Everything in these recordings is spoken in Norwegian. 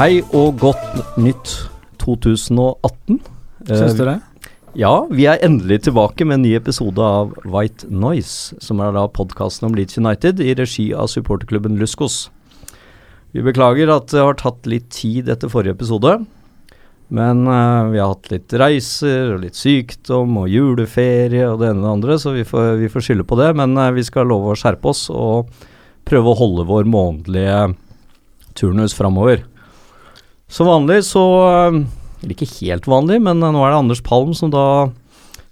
Hei og godt nytt 2018. Syns du Eh, det? Ja, vi er endelig tilbake med en ny episode av White Noise, som er da podkasten om Leeds United i regi av supporterklubben Luskos. Vi beklager at det har tatt litt tid etter forrige episode, men uh, vi har hatt litt reiser og litt sykdom og juleferie og det ene og det andre, så vi får, vi får skylde på det. Men uh, vi skal love å skjerpe oss og prøve å holde vår månedlige turnus framover. Som vanlig så eh, Eller ikke helt vanlig, men eh, nå er det Anders Palm som da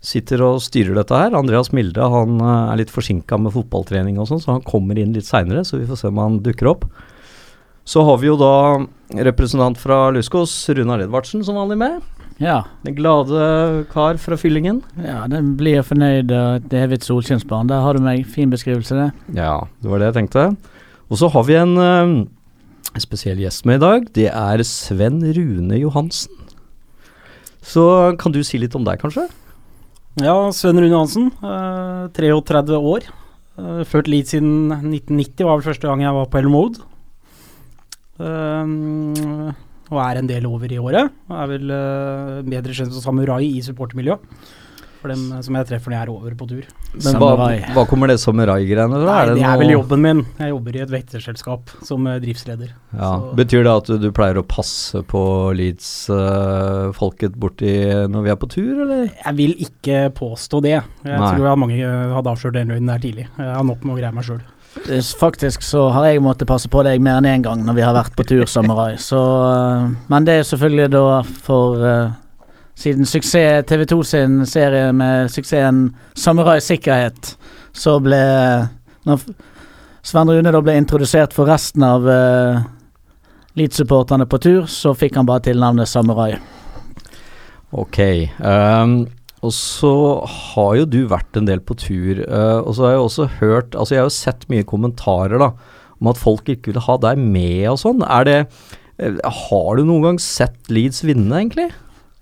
sitter og styrer dette her. Andreas Milde han eh, er litt forsinka med fotballtrening og sånn, så han kommer inn litt seinere, så vi får se om han dukker opp. Så har vi jo da representant fra Luskos, Runar Edvardsen, som vanlig med. Ja. Den glade kar fra Fyllingen. ja den blir fornøyd Det et evig solskinnsbarn. Der har du meg. Fin beskrivelse, det. Ja, det var det jeg tenkte. Og så har vi en spesiell gjest med i dag. Det er Sven Rune Johansen. Så kan du si litt om deg, kanskje? Ja, Sven Rune Johansen. eh, 33 år. Uh, ført Leeds siden 1990, var vel første gang jeg var på Elmode. Uh, og er en del over i året. Er vel bedre kjent som samurai i supportermiljøet. For dem eh, som jeg treffer når jeg er over på tur. Men hva, hva kommer det samurai-greiene fra? Nei, det er noe- vel jobben min. Jeg jobber i et vekterselskap som eh, driftsleder. Ja. Så- Betyr det at du, du pleier å passe på Leeds-folket borti når vi er på tur, eller? Jeg vil ikke påstå det. Jeg Nei. tror jeg mange eh, hadde avslørt den løgnen der tidlig. Jeg har nok med å greie meg sjøl. Faktisk så har jeg måttet passe på deg mer enn én gang når vi har vært på tur, Samurai. Så, men det er selvfølgelig da for øh, Siden suksess TV 2 sin serie med suksessen Samurai sikkerhet, så ble Når Sven Rune da ble introdusert for resten av uh, Leeds-supporterne på tur, så fikk han bare tilnavnet Samurai. Ok. Um, og så har jo du vært en del på tur, uh, og så har jeg også hørt Altså, jeg har jo sett mye kommentarer, da, om at folk ikke ville ha deg med og sånn. Er det eh, Har du noen gang sett Leeds vinne, egentlig?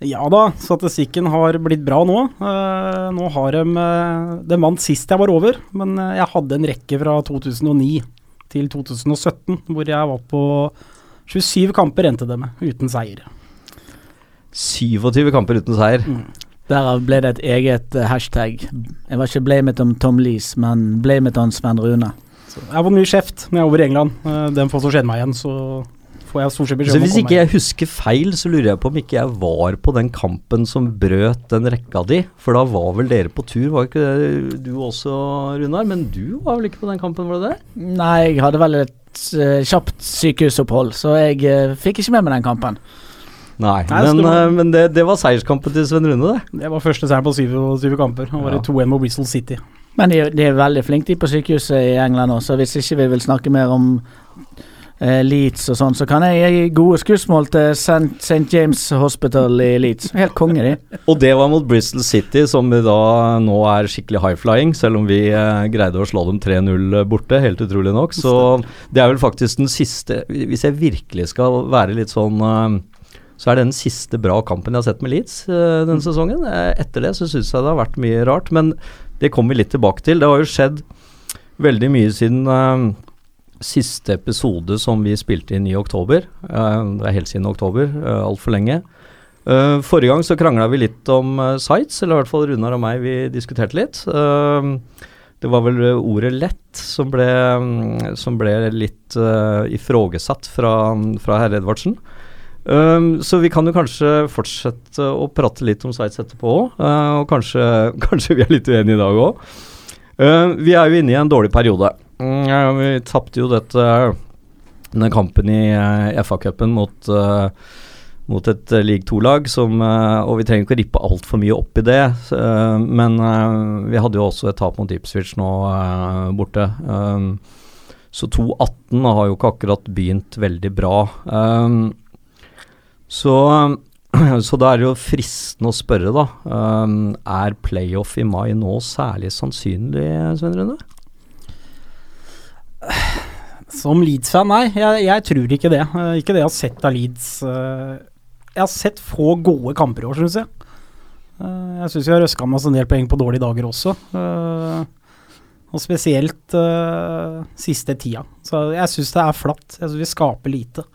Ja da, statistikken har blitt bra nå. Uh, nå har de uh, De vant sist jeg var over, men eh, jeg hadde en rekke fra 2009 til 2017 hvor jeg var på 27 kamper endte det med, uten seier. 27 kamper uten seier. Derav ble det et eget eh, hashtag. Jeg var ikke blamet om Tom Lees, men blamet om Sven Rune. Så jeg har fått mye kjeft når jeg er over i England. Uh, den får så skjedd meg igjen, så jeg stort sett Så beskjed om å hvis ikke jeg husker feil, så lurer jeg på om ikke jeg var på den kampen som brøt den rekka di. For da var vel dere på tur, var ikke det du også, Runar? Men du var vel ikke på den kampen, var det det? Nei, jeg hadde vel et uh, kjapt sykehusopphold, så jeg uh, fikk ikke med meg den kampen. Nei, Nei, men, det var- eh, men det, det var seierskampen til Sven Rune, det. Det var første seier på syv, syv kamper. Han var Ja. i 2-1 mot Whistle City. Men de, de er veldig flinke de på sykehuset i England også, så hvis ikke vi vil snakke mer om Leeds og sånn, så kan jeg gi gode skussmål til St. James Hospital i Leeds. Helt konge, de. Og det var mot Bristol City, som da nå er skikkelig high-flying, selv om vi eh, greide å slå dem 3-0 borte, helt utrolig nok. Så det er vel faktisk den siste Hvis jeg virkelig skal være litt sånn eh, så er det den siste bra kampen jeg har sett med Leeds eh, denne sesongen. Eh, etter det så syns jeg det har vært mye rart, men det kommer vi litt tilbake til. Det har jo skjedd veldig mye siden eh, siste episode som vi spilte inn i oktober. Eh, det er helt siden oktober, uh, altfor lenge. Eh, forrige gang så krangla vi litt om eh, sites, eller i hvert fall Runar og meg, vi diskuterte litt. Eh, det var vel ordet 'lett' som ble, mm, som ble litt uh, ifrågasatt fra, fra herr Edvardsen. Um, så vi kan jo kanskje fortsette å prate litt om sites etterpå òg, og kanskje, kanskje vi er litt uenige i dag òg. vi er jo inne i en dårlig periode. Mm, ja, vi tapte jo dette denne kampen i uh, FA-cupen mot uh, mot et league 2-lag, uh, Og vi trenger ikke å rippe altfor mye opp i det, uh, men vi hadde jo også et tap mot Ipswich nå borte. Um, Så 2-18 har jo ikke akkurat begynt veldig bra. Um, så, så da er det jo fristende å spørre, da. Um, er playoff i mai nå særlig sannsynlig, Svein Rune? Som Leeds-fan, nei. Jeg, jeg tror ikke det. Eh, ikke det jeg har sett av Leeds. eh, jeg har sett få gode kamper i år, syns jeg. Eh, jeg syns vi har røska med oss en del poeng på dårlige dager også. og spesielt uh, siste tida. Så jeg syns det er flatt. Jeg syns vi skaper lite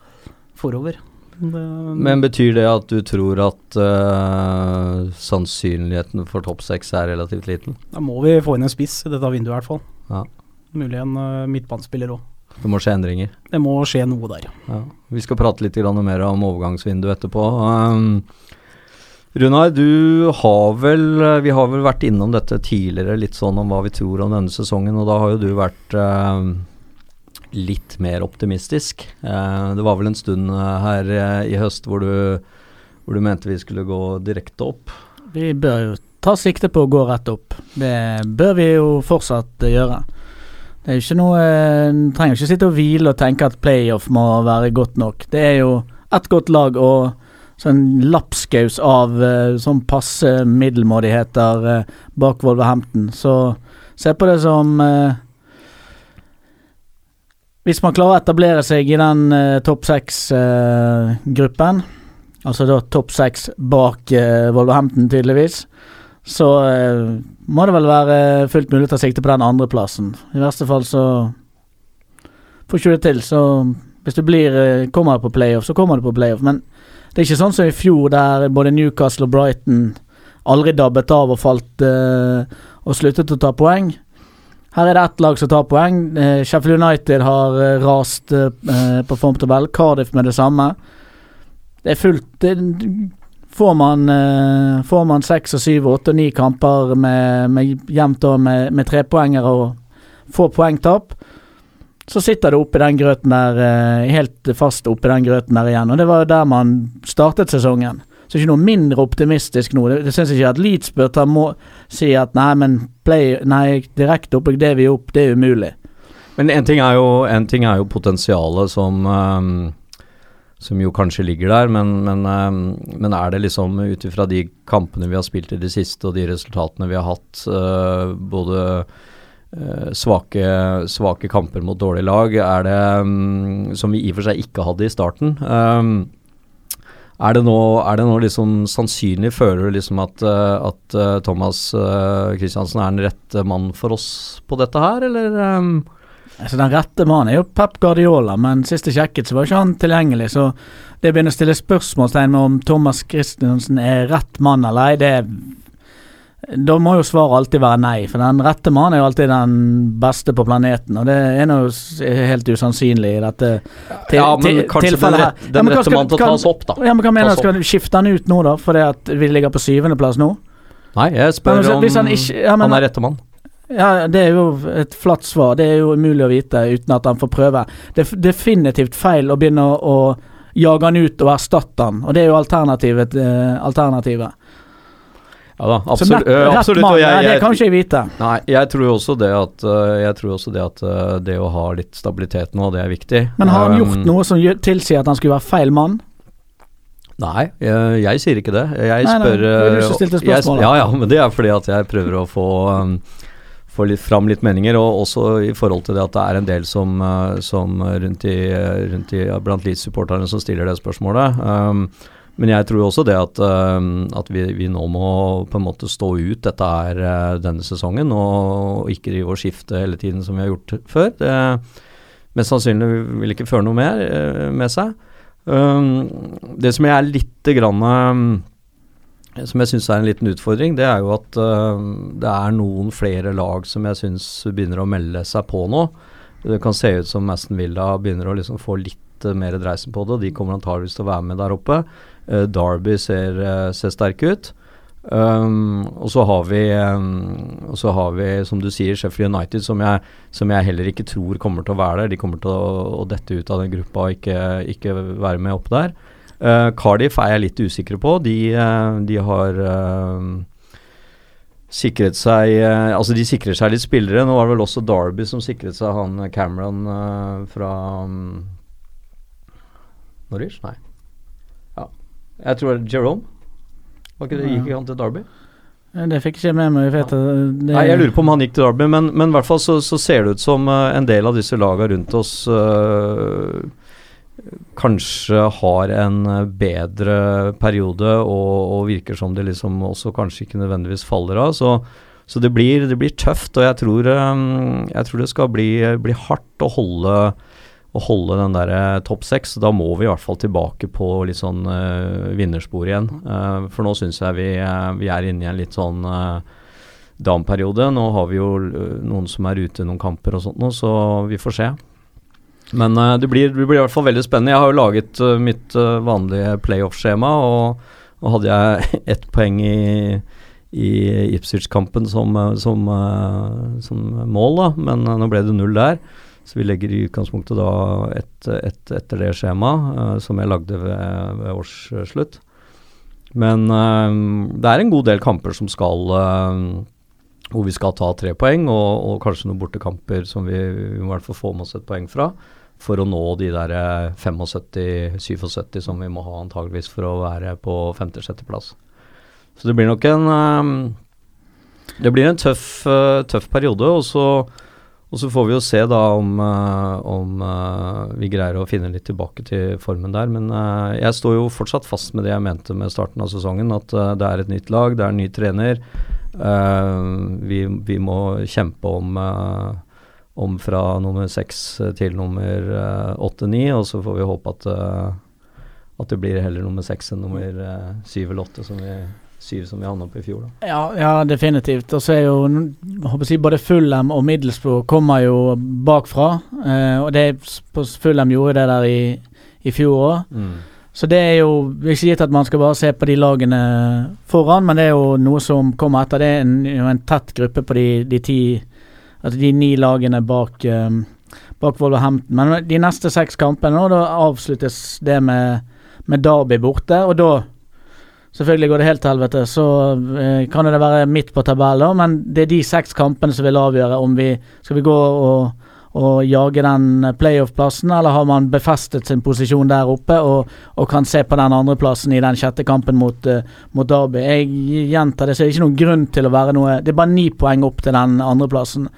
forover. Det, Men betyr det at du tror at uh, sannsynligheten for topp seks er relativt liten? da må vi få inn en spiss i dette vinduet, i hvert fall. Ja. Mulig en uh, midtbanespiller òg. Det må skje endringer. Det må skje noe der. Ja. Vi skal prate litt mer om overgangsvinduet etterpå. Um, Runar, du har vel Vi har vel vært innom dette tidligere, litt sånn om hva vi tror om denne sesongen, og da har jo du vært um, litt mer optimistisk. Uh, det var vel en stund uh, her uh, i høst hvor du, hvor du mente vi skulle gå direkte opp. Vi bør jo ta sikte på å gå rett opp. Det bør vi jo fortsatt eh, gjøre. Det er ikke noe En trenger ikke sitte og hvile og tenke at playoff må være godt nok. Det er jo ett godt lag og sånn lapskaus av eh, sånn passe middelmådigheter eh, bak Wolverhampton. Så se på det som eh, Hvis man klarer å etablere seg i den eh, topp seks-gruppen, altså da topp seks bak eh, Wolverhampton, tydeligvis, så eh, må det vel være fullt mulig å ta sikte på den andreplassen. I verste fall så får ikke du det til. Så hvis du blir, eh, kommer på playoff, så kommer du på playoff. Men det er ikke sånn som i fjor, der både Newcastle og Brighton aldri dabbet av og falt eh, og sluttet å ta poeng. Her er det ett lag som tar poeng. Eh, Sheffield United har eh, rast eh, på formtabell. Cardiff med det samme. Det er fullt det, Får man, eh, får man seks og syv åtte og ni kamper med, med jevnt og med, med trepoengere og få poengtap, så sitter det oppi den grøten der, eh, helt fast oppi den grøten der igjen. Og det var jo der man startet sesongen. Så ikke noe mindre optimistisk nå. Det, syns ikke at Leeds bør ta må, si at nei, men play, nei, direkte oppe, det vi er opp, det er umulig. Men en ting en ting er jo potensialet som um, som jo kanskje ligger der, men, men, um, men er det liksom ut ifra de kampene vi har spilt i det siste og de resultatene vi har hatt, uh, både uh, svake, svake kamper mot dårlige lag, er det um, som vi i og for seg ikke hadde i starten. Um, er det nå, er det nå liksom sannsynlig, føler du liksom at, uh, at Thomas Kristiansen er den rette mann for oss på dette her, eller? Altså Den rette mannen er jo Pep Guardiola, men sist jeg sjekket, så var ikke han tilgjengelig. Så det å begynne å stille spørsmålstegn med om Thomas Christensen er rett mann eller ei, det Da må jo svaret alltid være nei, for den rette mannen er jo alltid den beste på planeten. Og det er nå helt usannsynlig i dette til, ja, men til- kanskje den, rett, Ja, den hva rette mannen til å ta oss opp, da. Ja, men hva mener du? Skal du skifte han ut nå, da, fordi at vi ligger på syvendeplass nå? Nei, jeg spør men om han ikke- ja, men- han er rette mann. Ja, det er jo et flatt svar. Det er jo umulig å vite uten at han får prøve. Det er definitivt feil å begynne å, å jage han ut og erstatte han, og det er jo alternativet. Eh, alternativet. Ja da, absolutt. nett- absolutt mann, jeg, nei, det jeg, kan ikke jeg vite. Nei, jeg tror også det at Jeg tror også det at det å ha litt stabilitet nå, det er viktig. Men har han Um, gjort noe som tilsier at han skulle være feil mann? Nei, jeg, jeg sier ikke det. Jeg Nei, nei, det var du som stilte spørsmål spørsmålet. Ja ja, men det er fordi at jeg prøver å få um, få fram litt meninger, og også i forhold til det at det er en del som, øh, som rundt i, rundt i blant Leeds-supporterne som stiller det spørsmålet. Um, men jeg tror også det at, um, at vi, vi nå må på en måte stå ut dette er denne sesongen, og ikke drive og skifte hele tiden som vi har gjort før. Det mest sannsynlig vil ikke føre noe mer med seg. Um, det som jeg er lite grann um, som jeg syns er en liten utfordring, det er jo at uh, det er noen flere lag som jeg syns begynner å melde seg på nå. Det kan se ut som Aston Villa begynner å liksom få litt uh, mer dreisen på det, de kommer antageligvis til å være med der oppe. Uh, Derby ser, ser sterke ut. Um, og så har vi um, så har vi, som du sier, Sheffield United, som jeg, som jeg heller ikke tror kommer til å være der. De kommer til å, å dette ut av den gruppa og ikke, ikke være med opp der. Uh, Cardiff er jeg litt usikker på. De, uh, de har uh, sikret seg Altså, de sikrer seg litt spillere. Nå var det vel også Derby som sikret seg han Cameron fra um, Norwich? Nei. Ja. Jeg tror det er Jerome. Var ikke det, Gikk ikke han til Derby? Det fikk ikke jeg med meg. Jeg Nei, jeg lurer på om han gikk til Derby, men, men i hvert fall så, så ser det ut som en del av disse laga rundt oss eh, kanskje har en eh, bedre periode, og, og virker som det liksom også kanskje ikke nødvendigvis faller av. Så, så det, blir, det blir tøft, og jeg tror, eh, jeg tror det skal bli, bli hardt å holde å holde den der eh, topp seks. Da må vi i hvert fall tilbake på litt sånn uh, vinnerspor igjen. Uh, for nå syns jeg vi, uh, vi er inne i en litt sånn down-periode. Nå har vi jo noen som er ute i noen kamper og sånt nå, så vi får se. Men uh, det, blir, det blir i hvert fall veldig spennende. Jeg har jo laget uh, mitt uh, vanlige playoff-skjema, og, og hadde jeg ett poeng i i Ipswich-kampen som, som, som mål, da, men nå ble det null der. Så vi legger i utgangspunktet da et, et, etter det skjemaet som jeg lagde ved, ved årsslutt. Men det er en god del kamper som skal hvor vi skal ta tre poeng, og, og kanskje noen bortekamper som vi, vi må i hvert fall få med oss et poeng fra. For å nå de der eh, 75-77 som vi må ha antageligvis for å være på femte-sjetteplass. Så det blir nok en um, Det blir en tøff, uh, tøff periode, og så, og så får vi jo se da om, uh, om uh, vi greier å finne litt tilbake til formen der. Men eh, jeg står jo fortsatt fast med det jeg mente med starten av sesongen, at eh, det er et nytt lag, det er en ny trener. Eh, vi, vi må kjempe om eh, om fra nummer seks til nummer eh, åtte-ni, og så får vi håpe at, eh, at det blir heller nummer seks enn nummer eh, syv eller åtte, som vi, syv som vi havna på i fjor. Da. Ja, ja, definitivt. Og så er jo håper jeg, både Fulham og Middlesbrough kommer jo bakfra. Eh, og det på Fulham gjorde det der i, i fjor òg. Så det er jo ikke gitt at man skal bare se på de lagene foran, men det er jo noe som kommer etter. Det er en, en tett gruppe på de, de ti Altså de ni lagene bak, um, bak Wolverhampton. Men de neste seks kampene, nå, da avsluttes det med, med Derby borte. Og da Selvfølgelig går det helt til helvete, så uh, kan det være midt på tabellen, men det er de seks kampene som vil avgjøre om vi skal vi gå og, og jage den playoff-plassen, eller har man befestet sin posisjon der oppe og, og kan se på den andreplassen i den sjette kampen mot, uh, mot Derby. Jeg gjentar det, så det er ikke noen grunn til å være noe Det er bare ni poeng opp til den andreplassen.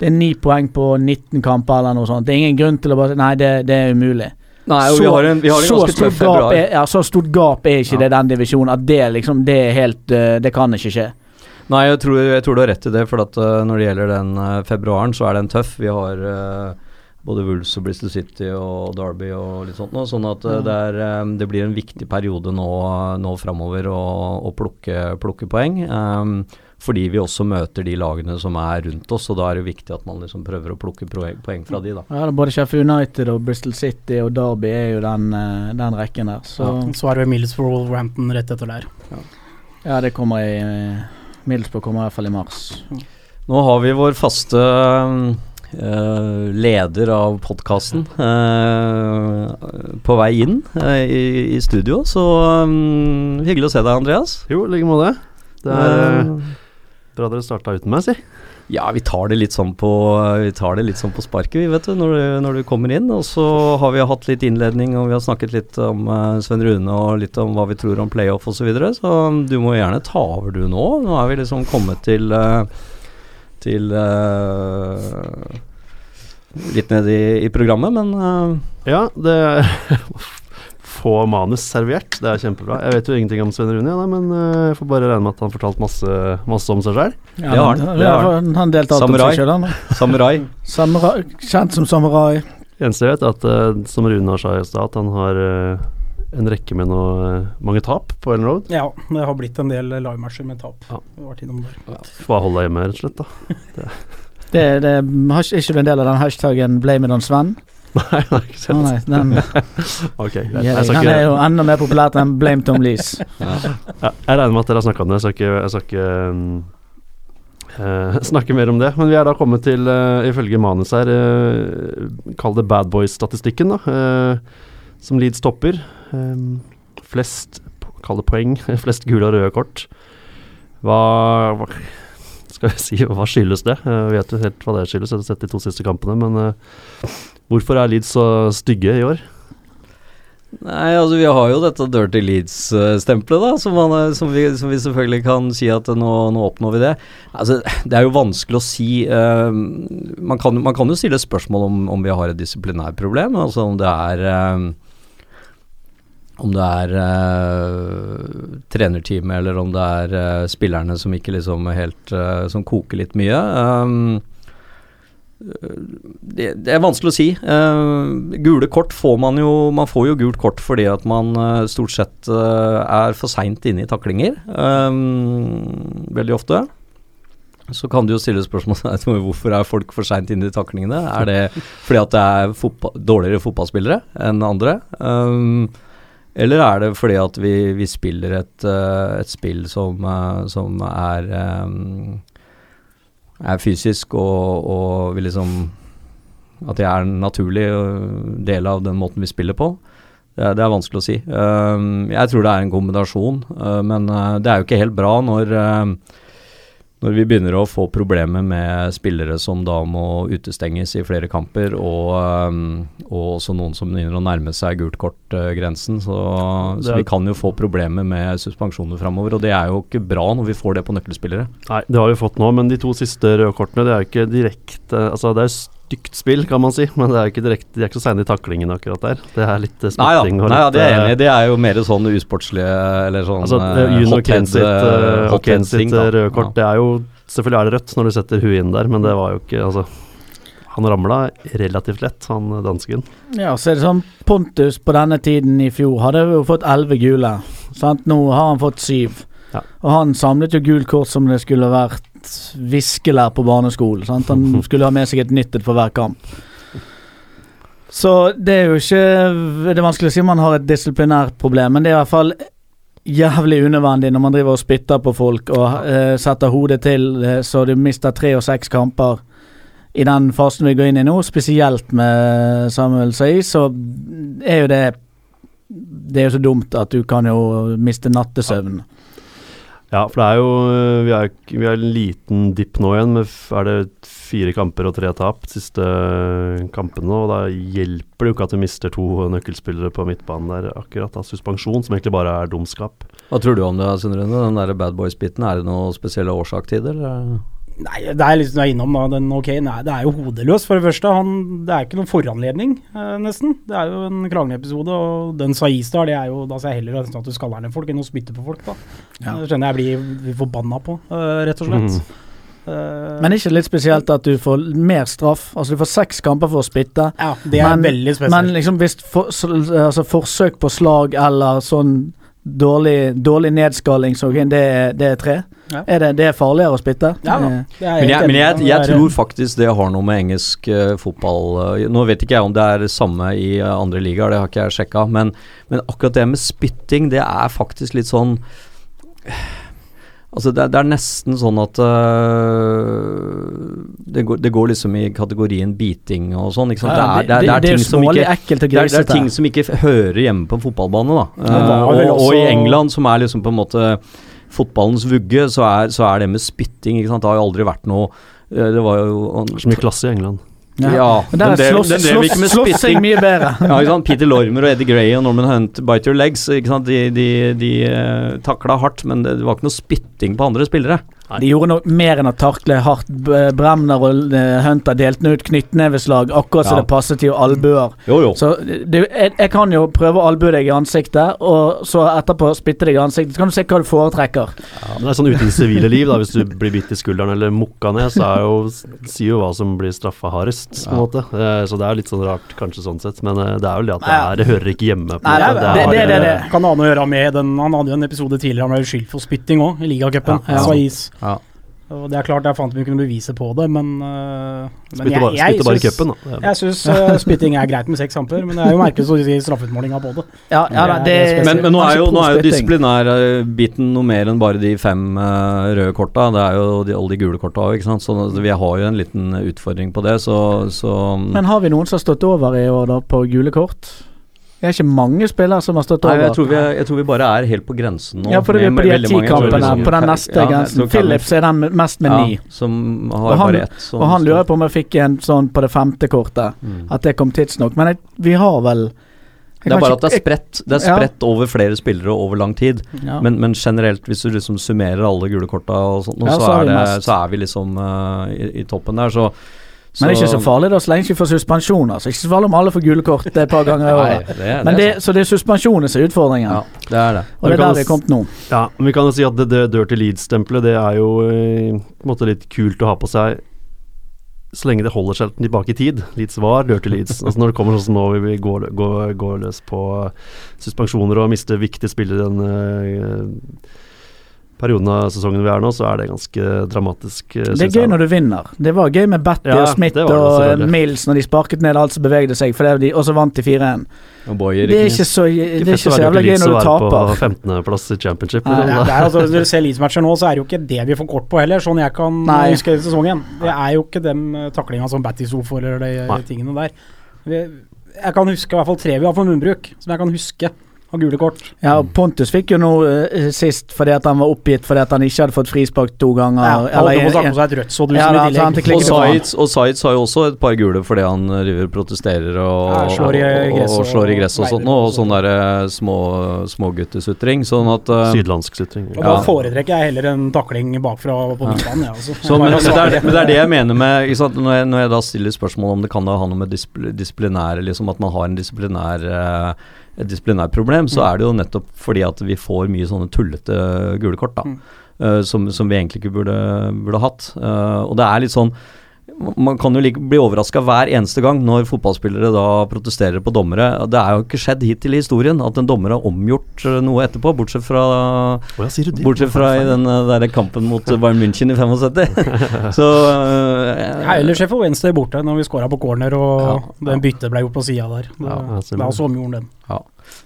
Det er ni poeng på 19 kamper eller noe sånt. Det er ingen grunn til å bare Nei, det, det er umulig. Nei, så, vi har en, vi har en så stort gap er, ja, så stort gap er ikke Ja. det den divisjonen at det liksom Det er helt uh, Det kan ikke skje. Nei, jeg tror, jeg tror du har rett i det, for at uh, når det gjelder den uh, februaren, så er den tøff. Vi har uh, både Wolves og Bristol City og Derby og litt sånt nå, sånn at eh, det, er, um, det blir en viktig periode nå, nå framover å, å plukke, plukke poeng. Um, fordi vi også møter de lagene som er rundt oss, og da er det viktig at man liksom prøver å plukke poeng, fra de, da. Ja, både Sheffield United og Bristol City og Derby er jo den, den rekken der. Så Så er det Middlesbrough Wolverhampton rett etter der. ja, det kommer i Middlesbrough kommer i hvert fall i mars. Nå har vi vår faste Uh, leder av podkasten på vei inn uh, i, i studio, så um, hyggelig å se deg, Andreas. Jo, i like måte. Det er Eh, eh, bra dere starta uten meg, si. Ja, vi tar det litt sånn på sånn på sparket, vi, vet du, når du, når du kommer inn. Og så har vi hatt litt innledning, og vi har snakket litt om eh, Sven Rune og litt om hva vi tror om playoff osv. Så, videre, så du må gjerne ta over du nå. Nå er vi liksom kommet til eh, til uh, litt ned i, i programmet, men uh. Ja, det få manus servert. Det er kjempebra. Jeg vet jo ingenting om Sven Rune, ja, men eh, jeg får bare regne med at han fortalte masse, masse om seg sjøl. Ja, Det har han, han, det har han, alt om Samurai. seg sjøl, han. Samurai Samurai, kjent som samurai. Eneste jeg vet, er at eh, som Rune sa i stad, at han har eh, en rekke med noe, mange tap på Ellen Road. Ja, det har blitt en del livematcher med tap. Ja. Der. Bare holde deg hjemme, rett og slett. da Det, det, har ikke- er du en del av den hashtaggen 'blame it on Sven'? Nei, nei, ikke sett. Oh, nei, den, Ok, greit. Jeg, skal den er jo enda mer populært enn 'blame Tom Lees'. ja. ja, jeg regner med at dere har snakka om det. Jeg ikke, jeg skal ikke eh, snakke mer om det. Men vi er da kommet til, uh, ifølge manus her, uh, kall det bad boys-statistikken, da. som Leeds topper. Um, flest, kall det poeng, flest gule og røde kort. Hva, hva skal vi si, hva skyldes det? Vi vet jo helt hva det skyldes, jeg har sett de to siste kampene. Men hvorfor er Leeds så stygge i år? Nei, altså vi har jo dette Dirty Leeds-stempelet, da, som, man, er- som, vi, som vi selvfølgelig kan si at nå, nå oppnår vi det. Altså, Det er jo vanskelig å si. Uh, man, kan, man kan jo stille spørsmål om, om vi har et disiplinærproblem, altså om det er eh, om det er uh, trenerteamet eller om det er uh, spillerne som ikke liksom helt uh, Som koker litt mye. Um, det, det er vanskelig å si. Uh, gule kort får man jo Man får jo gult kort fordi at man uh, stort sett uh, er for seint inne i taklinger. veldig ofte. Så kan du jo stille spørsmål hvorfor er folk for seint inne i taklingene. Er det fordi at det er fotball, dårligere fotballspillere enn andre? Eller er det fordi at vi, vi spiller et, et spill som, som er um, er fysisk og, og vil liksom At jeg er en naturlig øh, del av den måten vi spiller på. Det er, det er vanskelig å si. Jeg tror det er en kombinasjon, uh, men uh, det er jo ikke helt bra når når vi begynner å få problemer med spillere som da må utestenges i flere kamper, og, um, og også noen som begynner å nærme seg gult kort-grensen. så, Det så er- vi kan jo få problemer med suspensjoner framover, og det er jo ikke bra når vi får det på nøkkelspillere. Nei, det har vi fått nå, men de to siste røde kortene, det er jo ikke direkte Altså, det er stygt spill, kan man si, men det er jo ikke direkte De er ikke så seine i taklingen akkurat der. Det er litt eh, spytting og nei, ja, det er jeg eh, enig i. Det er jo mer sånn usportslige eller sånn Altså, uh, Juno hot Ken head, sitt, eh, uh, hot Ken head ting, sitt da. uh, røde kort, det er jo Selvfølgelig er det rødt når du setter huet inn der, men det var jo ikke Altså, han ramla relativt lett, han dansken. Ja, så er det sånn Pontus på denne tiden i fjor hadde jo fått elleve gule. Sant? Nå har han fått syv. Ja. Og han samlet jo gult kort som det skulle vært viskelær på barneskolen. Sant? Han skulle ha med seg et nytt for hver kamp. Så det er jo ikke Det er vanskelig å si om man har et disiplinært problem, men det er i hvert fall jævlig unødvendig når man driver og spytter på folk og uh, setter hodet til eh, så du mister tre og seks kamper i den fasen vi går inn i nå, spesielt med Samuel Sai, så er jo det Det er jo så dumt at du kan jo miste nattesøvnen. Ja, for det er jo øh, Vi er, vi er en liten dipp nå igjen, med er det fire kamper og tre tap siste øh, kampene. Og da hjelper det jo ikke at du mister to nøkkelspillere på midtbanen der akkurat. Da. suspensjon, som egentlig bare er dumskap. Hva tror du om det, Sindre? Den der Bad Boys-biten, er det noe spesiell årsak til det? Nei, det er liksom du er innom da, den ok, nei, det er jo hodeløs for det første. Han, det er ikke noen foranledning, eh, nesten. Det er jo en krangleepisode, og den Saistar, der, det er jo Da ser jeg heller at du skaller ned folk enn å spytte på folk, da. Ja. Det skjønner jeg blir forbanna på, eh, rett og slett. Eh, Men ikke litt spesielt at du får mer straff? Altså du får seks kamper for å spytte. ja, det er men, veldig spesielt. Men liksom hvis for, altså forsøk på slag eller sånn dårlig, dårlig nedskaling, så det, er- det er tre? Ja. Er det, det er farligere å spytte? ja, Eh, det Men, jeg, men jeg, jeg tror faktisk det har noe med engelsk uh, fotball eh, Nå vet ikke jeg om det er det samme i uh, andre ligaer, det har ikke jeg sjekka, men, men akkurat det med spytting, det er faktisk litt sånn Altså det, det er nesten sånn at uh, det, går, det går liksom i kategorien biting og sånn. Ikke sant? ja, det, er, det, er, det, det ting som ikke det er, er ting som ikke hører hjemme på en fotballbane, da. vel og, og i England, som er liksom på en måte fotballens vugge, så er, så er det med spytting ikke sant? Det har jo aldri vært noe eh, Det var jo så mye klasse i England. Ja, Men der den er slåss, ikke slåss, med mye bedre. ja, ikke sant? Peter Lormer og Eddie Gray og Norman Hunt, bite your legs. Ikke sant? De, de, de uh, takla hardt, men det, det var ikke noe spytting på andre spillere. De gjorde noe mer enn å takle hardt. Bremner og eh, Hunter delte ut knyttneveslag akkurat så Ja. det passet til albuer. Jo, jo. Så du, jeg, jeg kan jo prøve å albue deg i ansiktet, og så etterpå spytte deg i ansiktet. Så kan du se hva du foretrekker. Ja, men det er sånn ute i det sivile liv, da. Hvis du blir bitt i skulderen eller mukka ned, så er jo, sier jo hva som blir straffa hardest, på en måte. Eh, Så det er litt sånn rart, kanskje sånn sett. Men eh, det er vel det at det, Ja. er, det hører ikke hjemme. På Nei, det, det- det- det- det- Kan ha noe å gjøre med den Han hadde jo en episode tidligere han ble skyldt for spytting òg, i ligacupen. Ja, ja. Ja. Og det er klart, Jeg fant vi kunne bevise på det, men, uh, men Spytter bare, jeg, bare i cupen, da. Jeg syns uh, spytting er greit med seks kamper, men det er jo merkelig å si straffeutmålinga på det. Ja, ja det, Det det, er. Men, men nå er jo, nå er jo disiplinærbiten noe mer enn bare de fem uh, røde korta. Det er jo de, alle de gule korta òg, ikke sant. Så vi har jo en liten utfordring på det, så, så Men har vi noen som har stått over i år, da, på gule kort? Det er ikke mange spillere som har stått Nei, over. jeg tror, vi jeg tror vi bare er helt på grensen nå. ja, for det er på de ti kampene, liksom- på den neste Ja, grensen. Philips er den mest med ja. Som har Og han- bare ett. sånn- Og han lurer på om jeg fikk en sånn på det femte kortet, Mm. at det kom tidsnok. Men jeg, vi har vel Det er bare at det er spredt Det er Ja. spredt over flere spillere over lang tid. Ja. Men, men generelt, hvis du liksom summerer alle gule korta og sånt, Ja, så, så er det, så er vi liksom uh, i, i toppen der, så Men det er ikke så farlig da, så lenge ikke får suspensjoner. Så ikke så farlig om alle får gule kort et par ganger i året. Så det er suspensjoner som er utfordringen. Ja, det er det. Og det er der vi er kommet nå. Ja, men vi kan jo si at det, det Dirty Leeds-stempelet, det er jo eh, på en måte litt kult å ha på seg så lenge det holder seg tilbake i tid. Leeds var Dirty Leeds. altså Når det kommer sånn som nå, vi vil gå, gå, gå løs på suspensjoner og miste viktige spillere i den eh, perioden av sesongen vi er nå, så er det ganske dramatisk. eh, Det er gøy når du vinner. Det var gøy med Batty Ja, og Smith det det og. Mills når de sparket ned alt som bevegde seg, for det de, og så vant de 4-1. Det er ikke så, det er ikke så jævla gøy når du være på taper. 15.-plass i championship. Nei, liksom. Ja, det er altså, du ser Leeds-matcher nå, så er det jo ikke det vi får kort på heller, sånn jeg kan Nei. huske sesongen. Det er jo ikke den uh, taklinga som Batty sto for, eller de Nei. tingene der. Jeg kan huske i hvert fall tre vi har for munnbruk, som jeg kan huske av gule kort. Ja, Pontus fikk jo noe eh, sist fordi at han var oppgitt fordi at han ikke hadde fått frispark to ganger. Ja, han holdt på seg et rødt sådd Ja, som da, i tillegg. Og. Zaitz, og Zaitz har jo også et par gule fordi han river driver og protesterer og, Ja, slår i og, gress og, og- slår i gress og sånt og og sånn der eh, små, småguttesutring. Sånn at uh, Sydlandsk sutring. Og Ja. Da foretrekker jeg heller en takling bakfra på midtbanen. Ja, altså. Så, men, men, det er, men det er det jeg mener med ikke sant? Når, jeg, når jeg da stiller spørsmål om det kan da ha noe med disiplinære liksom At man har en disiplinær eh, et disiplinærproblem, så Mm. er det jo nettopp fordi at vi får mye sånne tullete gule kort, da. Mm. Uh, som, som vi egentlig ikke burde, burde hatt. Uh, og det er litt sånn man kan jo like, bli overraska hver eneste gang når fotballspillere da protesterer på dommere. Det er jo ikke skjedd hittil i historien at en dommer har omgjort eh, noe etterpå, bortsett fra oh, ja, det? Bortsett fra i den eh, der kampen mot Bayern München i 75. Så uh, Ja, Ellers er for Wednesday borte, når vi scora på corner og Ja, den byttet ble gjort på sida der. Det, Ja, da så omgjorde den.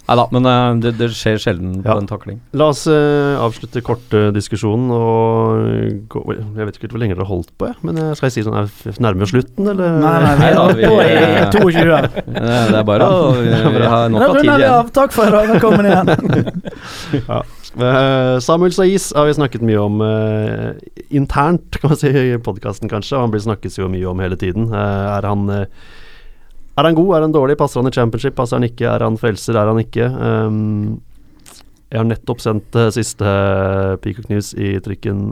Nei da, men uh, det, det skjer sjelden på en takling. La oss uh, avslutte kort uh, diskusjonen og gå Jeg vet ikke hvor lenge dere har holdt på, jeg. Men skal jeg si sånn er vi nærme slutten, eller? Nei, nei, vi holdt på i 22. Eh, Det er bare å Vi vi har nok av tid igjen. av. Takk for dag. Velkommen igjen. ja. Samuel Saiz har vi snakket mye om internt, kan man si, i podkasten kanskje. Og han blir snakkes jo mye om hele tiden. Er han Er han god, er han dårlig? Passer han i championship, passer han ikke? Er han frelser, er han ikke? Um, jeg har nettopp sendt uh, siste uh, Peacock News i trykken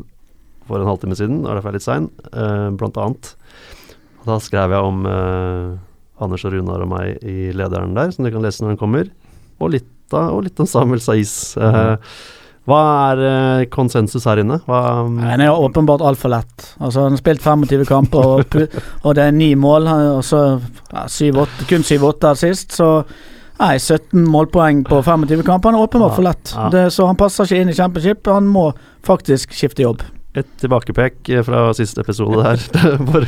for en halvtime siden, og derfor er jeg litt sein, uh, blant annet. Og da skrev jeg om Anders og Runar og meg i lederen der, som du kan lese når den kommer. Og litt, da, og litt om Samuel Saiz. Eh, hva er eh, konsensus her inne? Hva, Nei, Den er åpenbart altfor lett. Altså, han har spilt 25 kamper, og, og det er ni mål. Og så ja, syv, åtte, kun 7-8 sist, så Nei, 17 målpoeng på 25 kamper. Han er åpenbart Ja, for lett. ja. Det, så han passer ikke inn i championship. Han må faktisk skifte jobb. Et tilbakepek eh, fra siste episode her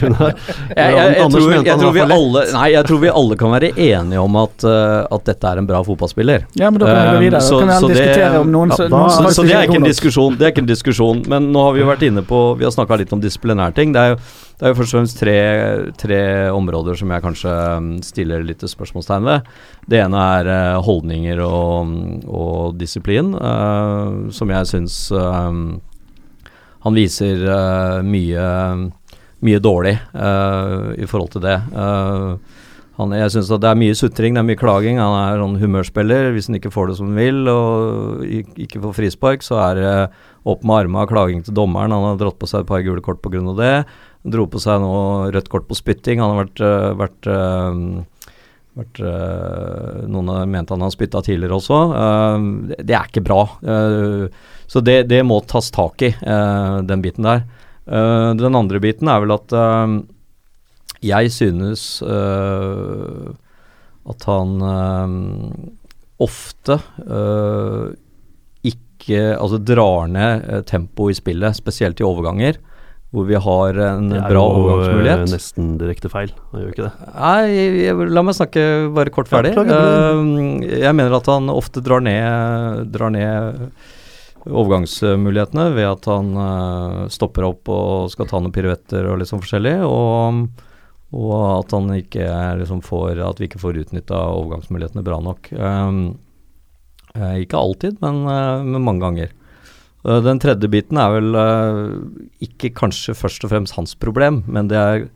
hun har, Jeg, jeg, jeg, tror, jeg, tror vi alle, nei, jeg tror vi alle kan være enige om at, uh, at dette er en bra fotballspiller. Ja, men da kan vi gå videre. så- Da kan vi så det- diskutere om noen, ja, da- noen Så, så det er ikke en diskusjon, det er ikke en diskusjon. Men nå har vi jo vært inne på Vi har snakka litt om disiplinære ting. Det er jo, det er jo først og fremst tre, tre områder som jeg kanskje um, stiller litt spørsmålstegn ved. Det ene er eh, holdninger og, og disiplin, uh, som jeg syns um, han viser eh, mye, mye dårlig eh, i forhold til det. Eh, han, jeg synes at det er mye sutring, det er mye klaging. Han er sånn humørspiller. Hvis han ikke får det som han vil og ikke får frispark, så er det opp med armene og klaging til dommeren. Han har dratt på seg et par gule kort pga. det. Han dro på seg nå rødt kort på spytting. Han har vært, vært, vært Noen har ment han har spytta tidligere også. Det er ikke bra. Så det, det må tas tak i, uh, den biten der. Uh, den andre biten er vel at uh, jeg synes at han ofte ikke Altså drar ned tempoet i spillet, spesielt i overganger, hvor vi har en bra overgangsmulighet. Det er jo, nesten direkte feil. Han gjør ikke det. Nei, jeg, jeg, la meg snakke bare kort ferdig. Ja, jeg mener at han ofte drar ned, drar ned overgangsmulighetene ved at han uh, stopper opp og skal ta noen piruetter og litt sånn forskjellig. Og, og at han ikke er liksom får At vi ikke får utnytta overgangsmulighetene bra nok. Um, uh, ikke alltid, men, uh, men mange ganger. Den tredje biten er vel ikke kanskje først og fremst hans problem, men det er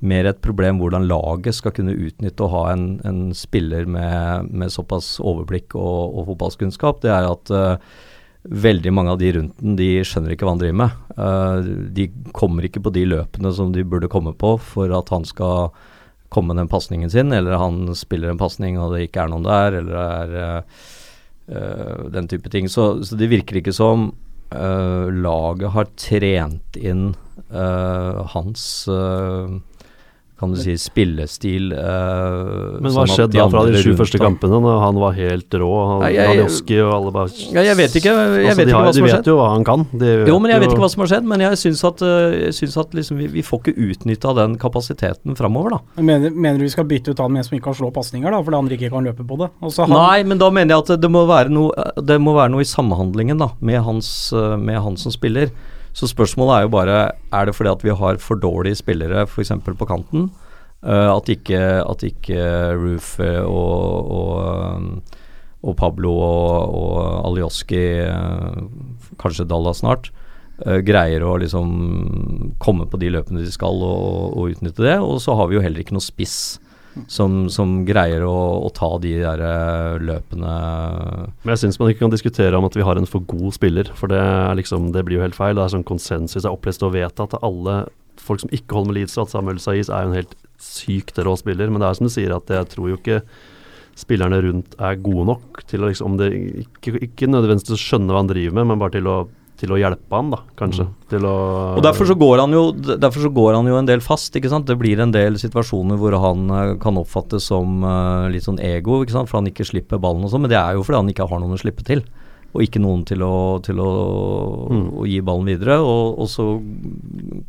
mer et problem hvordan laget skal kunne utnytte å ha en, en spiller med, med såpass overblikk og, og fotballkunnskap. Det er at eh, veldig mange av de rundt den, de skjønner ikke hva han driver med. Uh, de kommer ikke på de løpene som de burde komme på for at han skal komme den pasningen sin, eller han spiller en pasning og det ikke er noen der, eller det er uh, den type ting. Så, så det virker ikke som uh, laget har trent inn hans kan du si spillestil. Uh, Men hva sånn skjedde da fra de sju første kampene, når han var helt rå? Han, ja, jeg- Alioski og alle bare Ja, jeg vet ikke, jeg altså, vet ikke har, hva som de vet jo hva han kan. De Jo, men jeg vet ikke hva som har skjedd, men jeg syns at, øh, jeg syns at liksom vi, vi får ikke utnytta den kapasiteten framover, da. Mener, mener du vi skal bytte ut han med en som ikke kan slå pasninger, da, fordi andre ikke kan løpe på det? Han, Nei, men da mener jeg at det må være noe, det må være noe i samhandlingen da, med hans, øh, med han som spiller. Så spørsmålet er jo bare Er det fordi at vi har for dårlige spillere f.eks. på kanten? Uh, at ikke, at ikke Roof og, og, øh, og Pablo og, og Alioski, uh, kanskje Dalla snart, uh, greier å liksom komme på de løpene de skal og, og utnytte det. Og så har vi jo heller ikke noe spiss som, som greier å, å ta de der øh, løpene Men jeg syns man ikke kan diskutere om at vi har en for god spiller, for det, liksom, det blir jo helt feil. Det er sånn konsensus er opplest og vedtatt av alle folk som ikke holder med Leeds, at Samuel Saiz er jo en helt sykt rå spiller. Men det er som du sier, at jeg tror jo ikke spillerne rundt er gode nok til å liksom om det, ikke, ikke nødvendigvis skjønne hva han driver med, men bare til å, til å hjelpe han, da, kanskje. Å Og derfor så, går han jo, derfor så går han jo en del fast, ikke sant. Det blir en del situasjoner hvor han eh, kan oppfattes som uh, litt sånn ego, ikke sant. For han ikke slipper ballen og sånn. Men det er jo fordi han ikke har noen å slippe til. Og ikke noen til å, til å, Mm. å gi ballen videre. Og, og så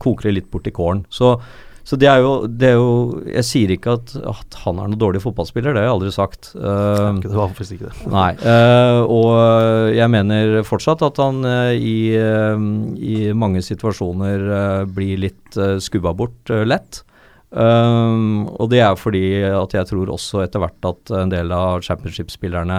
koker det litt bort i kålen. Så, så det er jo, det er jo Jeg sier ikke at, at han er noen dårlig fotballspiller, det har jeg aldri sagt. Uh, Det var faktisk ikke det. Nei, Uh, og jeg mener fortsatt at han uh, i, eh, i mange situasjoner eh, blir litt skubba bort eh, lett. Og det er fordi at jeg tror også etter hvert at en del av championship-spillerne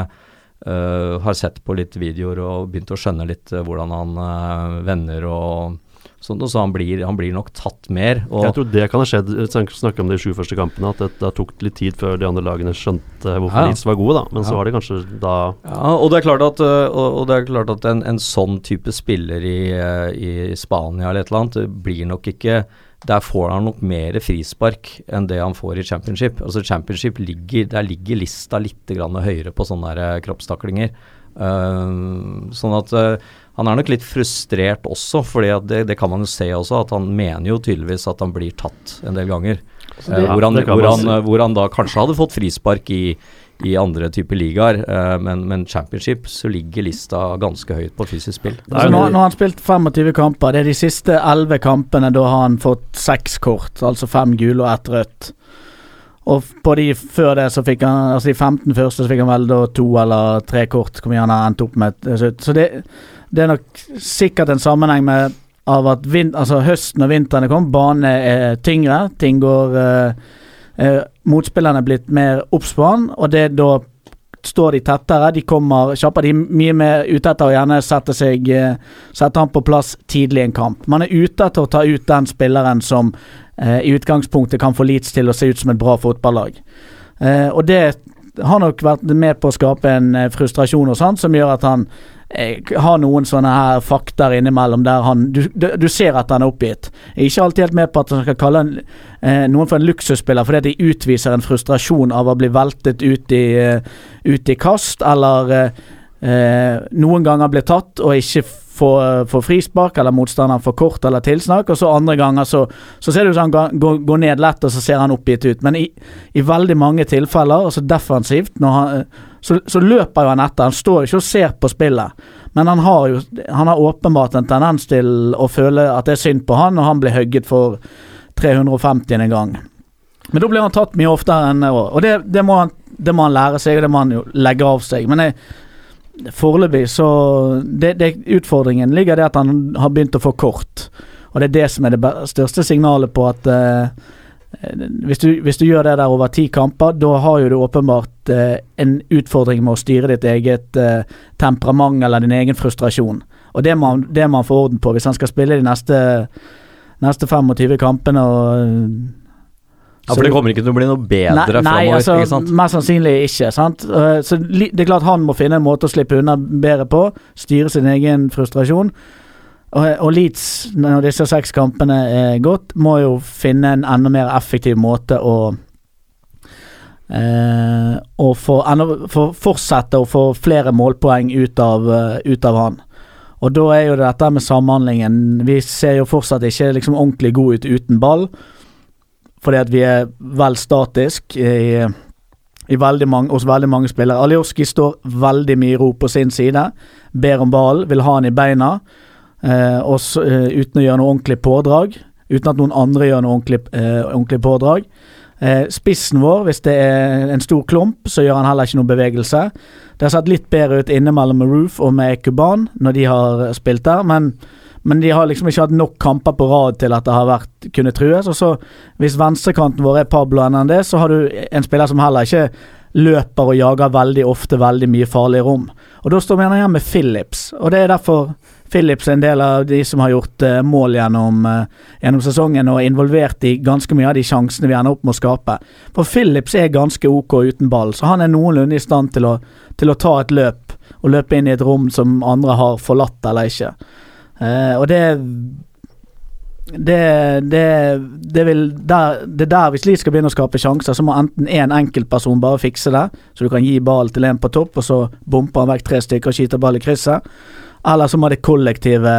eh, har sett på litt videoer og begynt å skjønne litt eh, hvordan han eh, vender og sånt, og så han blir, han blir nok tatt mer. Jeg tror det kan ha skjedd, snak- snakke om de sju første kampene, at det, det tok litt tid før de andre lagene skjønte hvorfor Ja. Leeds var gode, da. Men så har de kanskje da Ja, og det er klart at, øh, og, det er klart at en, en sånn type spiller i, øh, i Spania eller et eller annet, blir nok ikke Der får han nok mer frispark enn det han får i championship. Altså Championship ligger Der ligger lista litt grann høyere på sånne kroppstaklinger. Uh, sånn at øh, han er nok litt frustrert også, for det, det kan man jo se også, at han mener jo tydeligvis at han blir tatt en del ganger. det- Eh, hvor, han, hvor, han, eh, hvor han da kanskje hadde fått frispark i, i andre typer ligaer, eh, men, men championship så ligger lista ganske høyt på fysisk spill. Altså, nå, nå har han spilt 25 kamper. Det er de siste 11 kampene da har han fått seks kort, altså fem gule og ett rødt. Og på de før det så fikk han Altså de 15 første så fikk han vel da to eller tre kort, hvor mye han har endt opp med. Så det, det er nok sikkert en sammenheng med av at vin, altså høsten og vinteren er kommet, banen er tyngre, ting går eh, eh, Motspillerne er blitt mer obs på han, og det er da står de tettere, de kommer kjappere. De er mye mer ute etter å gjerne sette seg eh, Sette han på plass tidlig i en kamp. Man er ute etter å ta ut den spilleren som eh, i utgangspunktet kan få Leeds til å se ut som et bra fotballag. Eh, og det har nok vært med på å skape en eh, frustrasjon hos han, som gjør at han har noen sånne her fakter innimellom der han Du, du, du ser at han er oppgitt. Jeg er ikke alltid helt med på at han skal kalle en, eh, noen for en luksusspiller fordi at de utviser en frustrasjon av å bli veltet ut i, uh, ut i kast, eller eh, eh, noen ganger blir tatt og ikke får, får frispark, eller motstanderen får kort eller tilsnakk, og så andre ganger så, så ser ut som han går, går, ned lett, og så ser han oppgitt ut. Men i, i veldig mange tilfeller, altså defensivt, når han, eh, så, så løper jo han etter. Han står jo ikke og ser på spillet, men han har jo han har åpenbart en tendens til å føle at det er synd på han, og han blir hugget for 350 en gang. Men da blir han tatt mye oftere enn år. Og det, det, må han, det må han lære seg, og det må han jo legge av seg. Men jeg, foreløpig så det, Utfordringen ligger i at han har begynt å få kort. Og det er det som er det største signalet på at eh, hvis, du, hvis du gjør det der over ti kamper, da har jo du åpenbart eh, en utfordring med å styre ditt eget eh, temperament eller din egen frustrasjon. Og det må det må han få orden på hvis han skal spille de neste, neste 25 kampene. og Ja, For det kommer ikke til å bli noe bedre Nei, nei framover, altså, ikke sant? mest sannsynlig ikke. Sant? Eh, Så det er klart han må finne en måte å slippe unna bedre på. Styre sin egen frustrasjon. Og, og Leeds, når disse seks kampene er gått, må jo finne en enda mer effektiv måte å Uh, og få, enda- få fortsette å få flere målpoeng ut av, uh, ut av han. Og da er jo dette med samhandlingen Vi ser jo fortsatt ikke liksom ordentlig gode ut uten ball fordi at vi er vel statisk i, i veldig mange, hos veldig mange spillere. Aljorski står veldig mye i ro på sin side, ber om ballen, vil ha han i beina, eh, og eh, uten å gjøre noe ordentlig pådrag. Uten at noen andre gjør noe ordentlig, eh, ordentlig pådrag. Spissen vår, hvis det er en stor klump, så gjør han heller ikke noe bevegelse. Det har sett litt bedre ut inne mellom Roof og med Ekuban når de har spilt der, men men de har liksom ikke hatt nok kamper på rad til at det har vært kunne trues. Og så Hvis venstrekanten vår er Pablo Hernandez, så har du en spiller som heller ikke løper og jager veldig ofte veldig mye farlig rom. Og Da står vi igjen med Phillips, og det er derfor Phillips er en del av de som har gjort eh, mål gjennom, eh, gjennom sesongen og er involvert i ganske mye av de sjansene vi ender opp med å skape. For Phillips er ganske ok uten ball, så han er noenlunde i stand til å, til å ta et løp og løpe inn i et rom som andre har forlatt eller ikke. Uh, og det det, det, det vil der, det er der Hvis Leeds skal begynne å skape sjanser, så må enten én en enkeltperson bare fikse det, så du kan gi ball til en på topp, og så bomper han vekk tre stykker og skyter ball i krysset. Eller så må det kollektive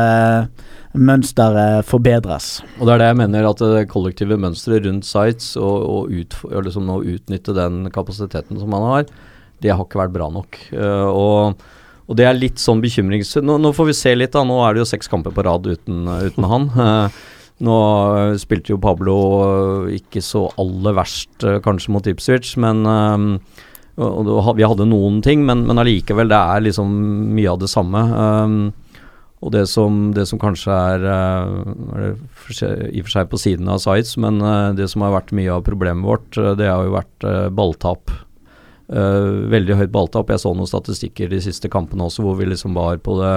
mønsteret forbedres. Og det er det jeg mener, at det kollektive mønsteret rundt sites og, og ut, og liksom å utnytte den kapasiteten som man har, det har ikke vært bra nok. Uh, og, og det er litt sånn bekymrings... Nå, nå får vi se litt, da. Nå er det jo seks kamper på rad uten, uten han. Eh, nå eh, spilte jo Pablo eh, ikke så aller verst, eh, kanskje, mot Ipswich, men eh, og, og vi hadde noen ting, men, men allikevel, det er liksom mye av det samme. Um, og det som, det som kanskje er, eh, er det for i og for seg på siden av sites, men eh, det som har vært mye av problemet vårt, eh, det har jo vært balltap. Uh, veldig høyt balltap. Jeg så noen statistikker de siste kampene også, hvor vi liksom var på det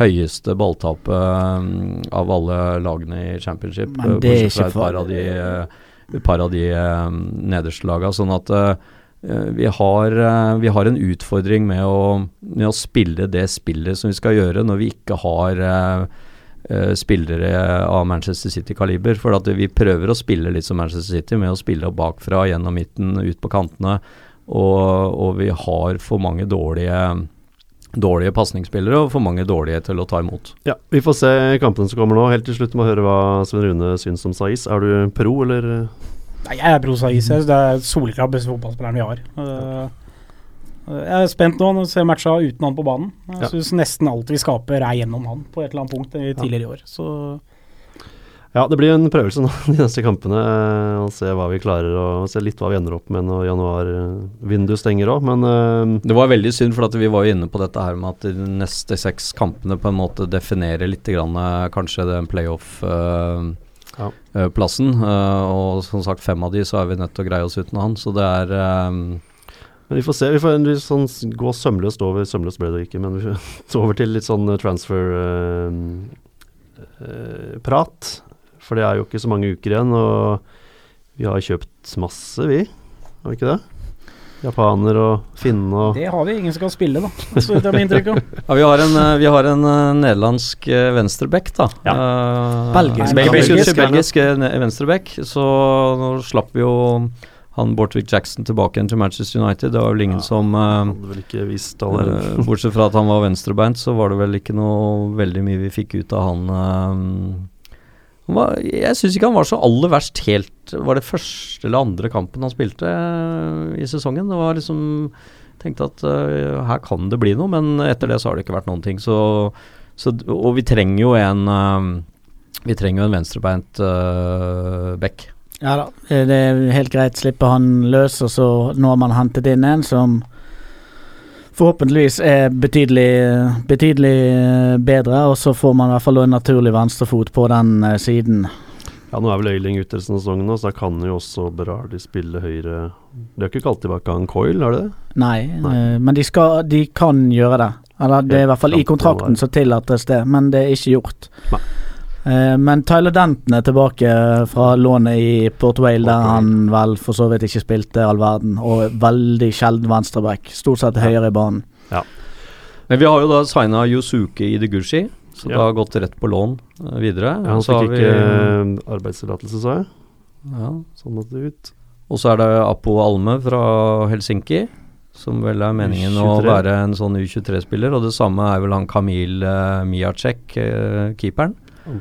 høyeste balltapet eh, av alle lagene i championship. Men det er ikke fra et par av de, uh, par av de eh, nederste lagene. Sånn at Eh, vi har, eh, vi har en utfordring med å, med å spille det spillet som vi skal gjøre, når vi ikke har eh, eh, spillere av Manchester City-kaliber. For at vi prøver å spille litt som Manchester City, med å spille bakfra, gjennom midten, ut på kantene. Og, og vi har for mange dårlige Dårlige pasningsspillere og for mange dårlige til å ta imot. Ja, Vi får se kampene som kommer nå. Helt til slutt må høre hva Svein Rune syns om Saiz. Er du pro, eller? Nei, jeg er Brosa Saiz. Det er soleklart beste fotballspilleren vi har. Eh, jeg er spent nå når jeg ser matcha uten han på banen. Jeg Ja. synes nesten alt vi skaper er gjennom han på et eller annet punkt i- tidligere i år. Så Ja, det blir en prøvelse nå de neste kampene. Å Og se hva vi klarer og se litt hva vi ender opp med når januarvinduet stenger òg. Men uh, Det var veldig synd, for at vi var jo inne på dette her med at de neste seks kampene på en måte definerer litt grann, eh, kanskje den playoff-plassen. Ja. og som sagt, fem av de så er vi nødt til å greie oss uten han. Så det er eh, Men vi får se. Vi får en sånn gå sømløst over. Sømløst ble det ikke, men vi får over til litt sånn transfer-prat. For det er jo ikke så mange uker igjen, og vi har kjøpt masse, vi. Har vi ikke det? Japaner og finne og det har vi ingen som kan spille, da. Så det er mitt inntrykk. av. Ja, vi har en, eh, vi har en eh, nederlandsk eh, venstreback, da. Eh, Belgisk. Belgisk, Belgisk, belgisk, belgisk venstreback. Så nå slapp vi jo han Bortwick Jackson tilbake igjen til Manchester United. Det var vel ingen Ja. som uh, vel ikke visst allerede. Bortsett fra at han var venstrebeint, så var det vel ikke noe veldig mye vi fikk ut av han. Uh, han jeg syns ikke han var så aller verst helt Var det første eller andre kampen han spilte eh, i sesongen? Det var liksom Tenkte at uh, her kan det bli noe, men etter det så har det ikke vært noen ting. Så, så Og vi trenger jo en uh, Vi trenger jo en venstrebeint uh, back. Ja da, det er helt greit. Slippe han løs, og så nå har man hentet inn en som forhåpentligvis er betydelig, betydelig bedre, og så får man i hvert fall en naturlig venstrefot på den eh, siden. Ja, Nå er vel Øyling ute resten av sesongen, så da kan jo også Berardi spille høyre De har ikke kalt tilbake han Coil, har de det? Nei, Nei. Uh, men de, skal, de kan gjøre det. Eller det er i hvert fall i kontrakten så tillates det, men det er ikke gjort. Nei. Eh, men Tyler Denton er tilbake fra lånet i Port Vale, der han vel for så vidt ikke spilte all verden, og veldig sjelden venstreback. Stort sett høyere i banen. Ja. Men vi har jo da signa Yosuke Ideguchi, så Ja. det har gått rett på lån eh, videre. Ja, han Og så har fikk ikke eh, arbeidstillatelse, sa jeg. ja. Sånn måtte det ut. Og så er det Apo Alme fra Helsinki, som vel er meningen å U23. være en sånn U23-spiller. Og det samme er vel han Kamil uh, Miacek, uh, keeperen.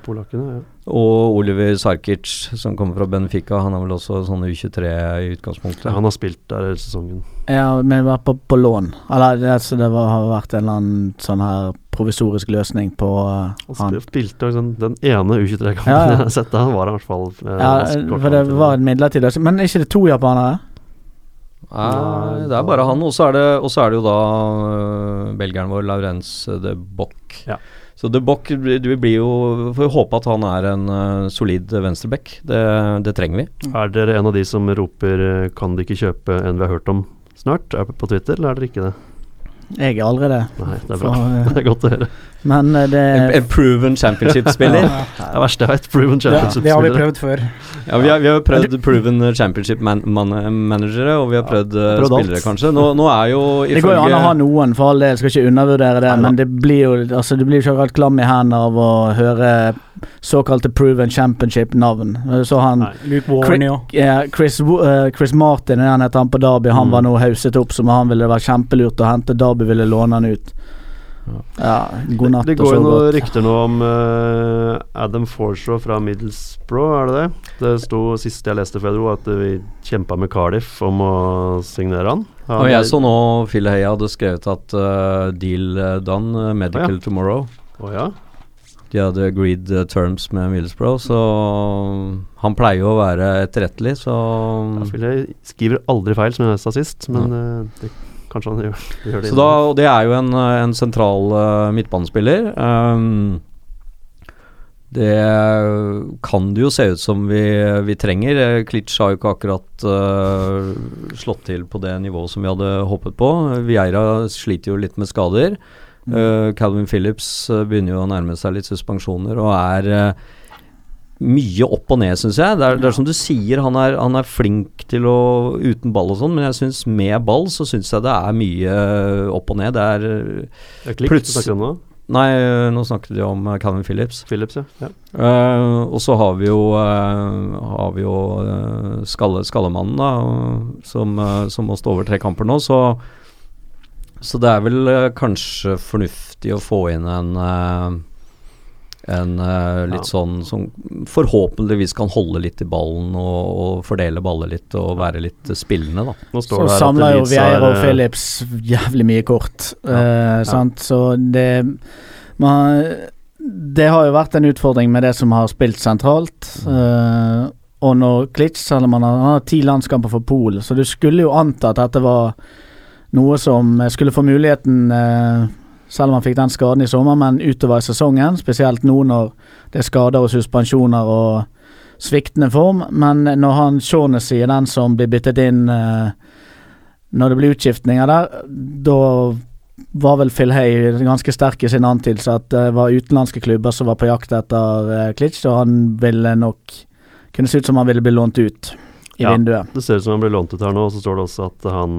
Polakkene, ja. Og Oliver Sarkic, som kommer fra Benfica. Han er vel også sånn U23 i utgangspunktet. Han har spilt der hele sesongen. Ja, men var på, på lån. Eller det, altså, det var, har vært en eller annen sånn her provisorisk løsning på uh, Han han. spilte sånn, den ene U23-kampen Ja, ja. jeg har sett, der, var det i hvert fall eh, Ja, for det var en midlertidig løsning. Men er ikke det to japanere? Nei, det er bare han. Og så er det, er det jo da uh, belgieren vår, Laurence de Bock. Ja. Så de Bock du blir jo Får håpe at han er en uh, solid venstreback. Det, det trenger vi. Er dere en av de som roper eh, 'kan de ikke kjøpe en vi har hørt om snart'? Er på Twitter, eller er dere ikke det? Jeg er aldri det. Nei, det er bra. For, eh, Det er godt å høre. Men eh, det En, en proven championship-spiller. Ja, Det er verste jeg vet. Proven det, det har vi prøvd før. Ja, vi har, vi har prøvd proven championship-managere, og vi har prøvd ja, prøvd alt. spillere, kanskje. Nå, nå er jo Det går jo an å ha noen, for all del, skal ikke undervurdere det. Nei, Men det blir jo altså, du blir jo ikke akkurat klam i hendene av å høre såkalte proven championship-navn. Så han Nei. Luke Warney og ja, Chris, eh, Chris Martin, han heter han på Derby, han Mm. var nå hauset opp som han ville være kjempelurt å hente. Derby ville låne han ut. Ja, god natt Det det går jo noen rykter nå om uh, Adam Forshaw fra Middlesbrough, er det det? Det sto sist jeg leste, Fedro, at vi kjempa med Cardiff om å signere han. Han Og jeg så nå Phil Heia hadde skrevet at uh, deal øh, done, medical ja. tomorrow. Oh, ja. De hadde agreed terms med Middlesbrough, så han pleier jo å være etterrettelig, så ja, Phil Heia skriver aldri feil, som jeg sa sist, men uh, det, kanskje han gjør, gjør det. Så da, og det er jo en, uh, en sentral uh, midtbanespiller. Um, det kan det jo se ut som vi, vi trenger. Eh, Klitsch har jo ikke akkurat uh, slått til på det nivået som vi hadde håpet på. Vieira sliter jo litt med skader. Uh, Calvin Phillips begynner jo å nærme seg litt suspensjoner og er uh, mye opp og ned, syns jeg. Det er, det er som du sier, han er, han er flink til å uten ball og sånn, men jeg syns med ball så syns jeg det er mye uh, opp og ned. Det er det er plutselig- snakker om nå. Nei, uh, nå snakket de om uh, Calvin Phillips. Phillips, ja. ja. Uh, og så har vi jo, uh, har vi jo uh, skalle, Skallemannen, da, som, som må stå over tre kamper nå, så så det er vel kanskje fornuftig å få inn en en uh, litt Ja. sånn som forhåpentligvis kan holde litt i ballen og, og fordele baller litt og være litt uh, spillende, da. Så samler jo Vieira og eh, Phillips jævlig mye kort. ja. sant? Så det man, Det har jo vært en utfordring med det som har spilt sentralt. Uh, og når Klitsch, selv om han har, han har ti landskamper for Polen, så du skulle jo anta at dette var noe som skulle få muligheten eh, selv om han fikk den skaden i sommer, men utover i sesongen. Spesielt nå når det er skader og suspensjoner og sviktende form. Men når han Shaunessy er den som blir byttet inn eh, når det blir utskiftninger der, da var vel Phil Hay ganske sterk i sin antydelse at det var utenlandske klubber som var på jakt etter eh, Klitsch, og han ville nok kunne se ut som han ville bli lånt ut i Ja. vinduet. Det ser ut som han blir lånt ut her nå, og så står det også at han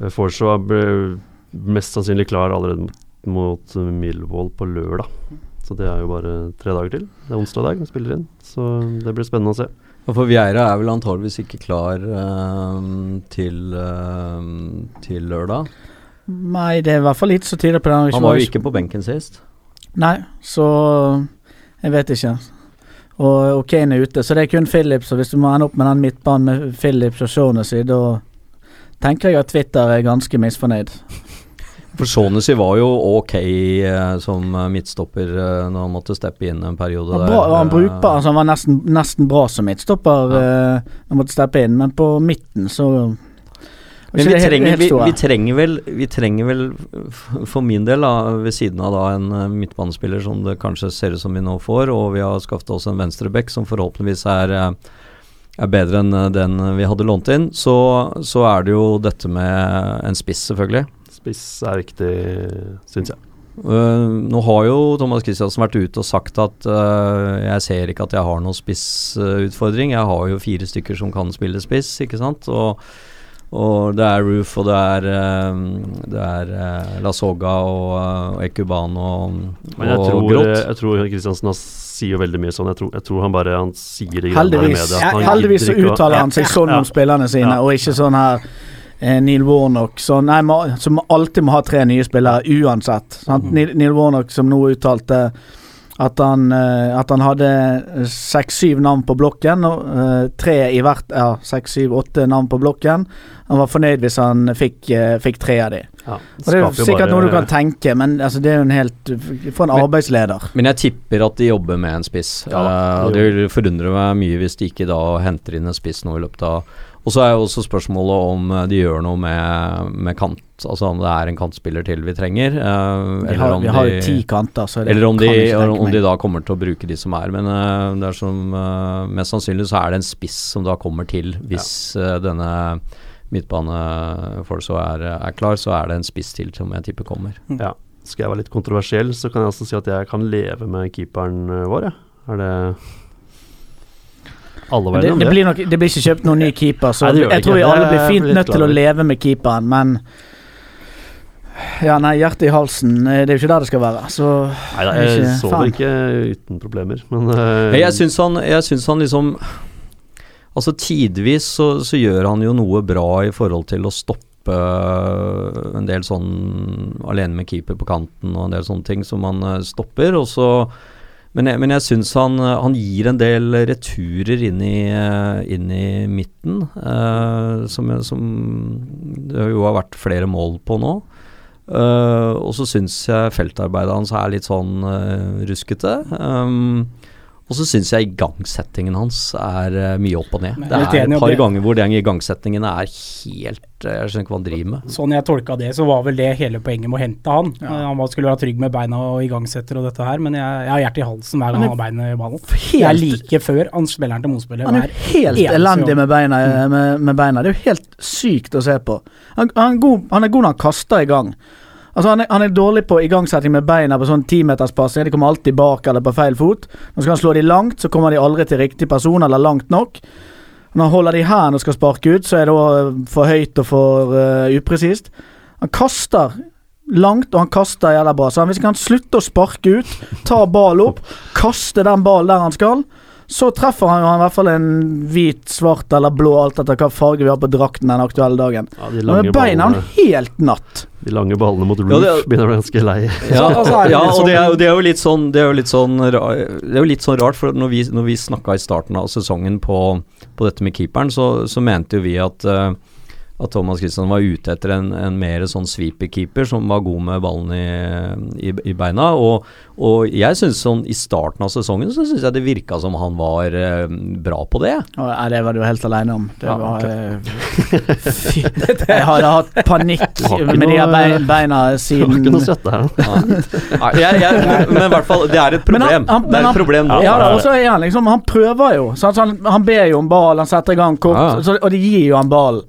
uh, Forshaw blir mest sannsynlig klar allerede mot, Milvold Millwall på lørdag. Så det er jo bare tre dager til. Det er onsdag dag vi spiller inn, så det blir spennende å se. Og For Vieira er vel antageligvis ikke klar uh, til, uh, til lørdag. Nei, det er i hvert fall litt så tidlig på den. Han var jo ikke på benken sist. Nei, så jeg vet ikke. Og, og Kane er ute, så det er kun Phillips. Og hvis du må ende opp med den midtbanen med Phillips og Shaunessy, da tenker jeg at Twitter er ganske misfornøyd. For Shaughnessy var jo ok eh, som midtstopper eh, når han måtte steppe inn en periode Han, der. han brukbar, altså han var nesten, nesten bra som midtstopper Ja. eh, han måtte steppe inn, men på midten så Men vi trenger, vi, vi trenger vel, vi trenger vel for min del, da, ved siden av da en midtbanespiller som det kanskje ser ut som vi nå får, og vi har skaffet oss en venstreback som forhåpentligvis er, er bedre enn den vi hadde lånt inn, så, så er det jo dette med en spiss, selvfølgelig. Spiss er viktig, syns jeg. Uh, nå har jo Thomas Christiansen vært ute og sagt at uh, jeg ser ikke at jeg har noen spissutfordring. jeg har jo fire stykker som kan spille spiss, ikke sant. Og, og det er Roof, og det er, eh, det er La Soga og, og Ekubano og, Men jeg og tror, Grått. jeg tror Kristiansen sier jo veldig mye sånn. Jeg tror, jeg tror han bare han sier det i Heldigvis, media. Han heldigvis så uttaler han seg sånn Ja. om spillerne sine, Ja. og ikke sånn her Neil Warnock som, nei, som alltid må ha tre nye spillere uansett. Sant? Mhm. Neil, Neil Warnock som nå uttalte at han, eh, at han hadde seks-syv navn på blokken, og eh, tre i hvert Ja, seks-syv-åtte navn på blokken. Han var fornøyd hvis han fikk, eh, fikk tre av de. Ja, det, Det er jo sikkert bare- noe du kan tenke, men altså, det er jo en helt For en Men- arbeidsleder. Men jeg tipper at de jobber med en spiss. Ja Eh, det det vil meg mye hvis de ikke da henter inn en spiss nå i løpet av Og så er jo også spørsmålet om eh, de gjør noe med, med kant. Altså om det er en kantspiller til vi trenger. eh, Vi har, om vi har jo ti kanter, så det Eller om de, kan jeg ikke eller om de da kommer til å bruke de som er. Men eh, det er som eh, mest sannsynlig så er det en spiss som da kommer til hvis eh, denne midtbanefolka er, er klar, så er det en spiss til som jeg tipper kommer. Ja. Skal jeg være litt kontroversiell, så kan jeg også si at jeg kan leve med keeperen øh, vår, jeg. Er det Alle var det, det, det? blir nok, det blir ikke kjøpt noen ny keeper, så Nei, det det jeg tror vi alle blir fint nødt til å leve med keeperen, men Ja, nei, hjertet i halsen, eh, det er jo ikke der det skal være. Så Nei da, jeg ikke sover fan. ikke uten problemer, men uh, Jeg syns han, han liksom Altså Tidvis så, så gjør han jo noe bra i forhold til å stoppe en del sånn alene med keeper på kanten og en del sånne ting som han øh, stopper. Og så men jeg, men jeg syns han, øh, han gir en del returer inn i, øh, inn i midten, øh, som, som det jo har vært flere mål på nå. Øh, og så syns jeg feltarbeidet hans er litt sånn øh, ruskete. Um, og så syns jeg igangsettingen hans er øh, mye opp og ned. Det er et par ganger hvor den igangsettingen er helt øh, Jeg skjønner ikke hva han driver med. Sånn jeg tolka det, så var vel det hele poenget med å hente han. Ja. Han skulle være trygg med beina og igangsetter og dette her, men jeg, jeg har hjertet i halsen hver gang han har beina i ballen. Jeg liker før han spiller den til motspiller. Han er helt eneste elendig med beina, med, med beina. Det er jo helt sykt å se på. Han, han, er, god, han er god når han kaster i gang. Altså han, er, han er dårlig på igangsetting med beina på sånn timeterspassing. De kommer alltid bak eller på feil fot. Når skal han slå de langt, så kommer de aldri til riktig person eller langt nok. Når han holder de her når og skal sparke ut, så er det også for høyt og for uh, upresist. Han kaster langt, og han kaster jævla bra. Så hvis han kan slutte å sparke ut, ta ball opp, kaste den ballen der han skal, så treffer han jo han i hvert fall en hvit, svart eller blå, alt etter hva farge vi har på drakten den aktuelle dagen. ja, de, Men beina er han helt natt. de lange ballene mot Roof Ja, det er- begynner å bli ganske lei. Ja, altså, ja og sånn- det er, jo- det er jo litt sånn Det er jo litt sånn, det er jo litt sånn rart, for når vi, når vi snakka i starten av sesongen på, på dette med keeperen, så, så mente jo vi at eh, at Thomas Christian var ute etter en, en mer sånn sweeper-keeper som var god med ballen i, i, i beina. Og, og jeg synes sånn i starten av sesongen så syns jeg det virka som han var eh, bra på det. Og, nei, det var du helt alene om. Det Ja, var, okay. eh, fy, jeg hadde hatt panikk har med de her bein, beina siden Du siden ikke noe støtte her. Nei, jeg, jeg, men, i hvert fall, det er et Men problem. han- han- det er et problem nå. Ja, da, og så er han liksom Han prøver jo. Så han, han ber jo om ball, han setter i gang kort, Ja, ja. Så, og de gir jo han ball.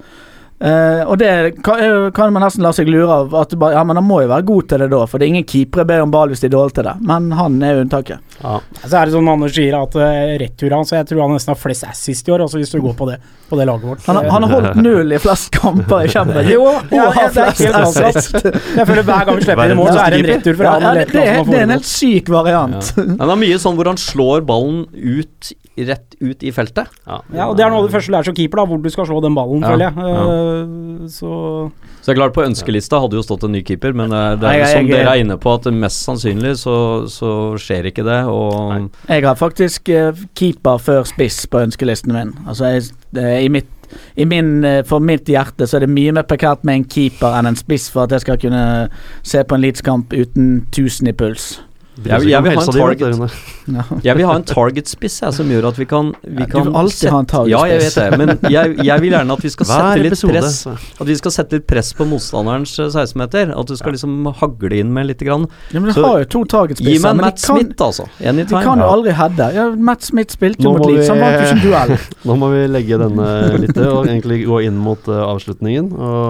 Eh, og det kan, er kan man nesten la seg lure av. At bare, ja, men Han må jo være god til det da, for det er ingen keepere ber om ball hvis de er dårlige til det. Men han er unntaket. Ja. Så er det som Anders sier, at uh, retur hans Jeg tror han nesten har flest assist i år, altså hvis du går på det, på det laget vårt. Han, har- han har holdt null i flest kamper i Champions Jo, Og ja, har ja, det flest assist. Jeg føler hver gang vi slipper inn i mål, så er det en retur fra Ja, han. ja, det, det, det er en helt syk variant. Ja. Men det er mye sånn hvor han slår ballen ut, rett ut i feltet. Ja. Ja, og Det er noe av det første du lærer som keeper, da, hvor du skal slå den ballen, Ja, føler jeg. Eh, så Så det er klart På ønskelista hadde jo stått en ny keeper, men det er, det Nei, er jeg- som jeg- dere er inne på, at mest sannsynlig så, så skjer ikke det. Og Jeg har faktisk uh, keeper før spiss på ønskelisten min. Altså jeg, det, i mitt i min, eh, For mitt hjerte så er det mye mer prekært med en keeper enn en spiss for at jeg skal kunne se på en Leeds-kamp uten 1000 i puls. Jeg- jeg vil ha en target. Jeg vil ha en target-spiss som gjør at vi kan, vi kan du vil alltid ha en target Ja, jeg vet det, men jeg, jeg vil gjerne at vi skal sette litt press At vi skal sette litt press på motstanderens eh, 16-meter. At du skal liksom hagle inn med litt. grann. Ja, men du har jo to targetspisser. Gi meg en Matt kan- Smith, altså. De kan jo aldri heade. Ja, Matt Smith spilte jo mot Leeds, han vant jo ikke en duell. Nå må vi legge denne litt til og egentlig gå inn mot uh, avslutningen. Og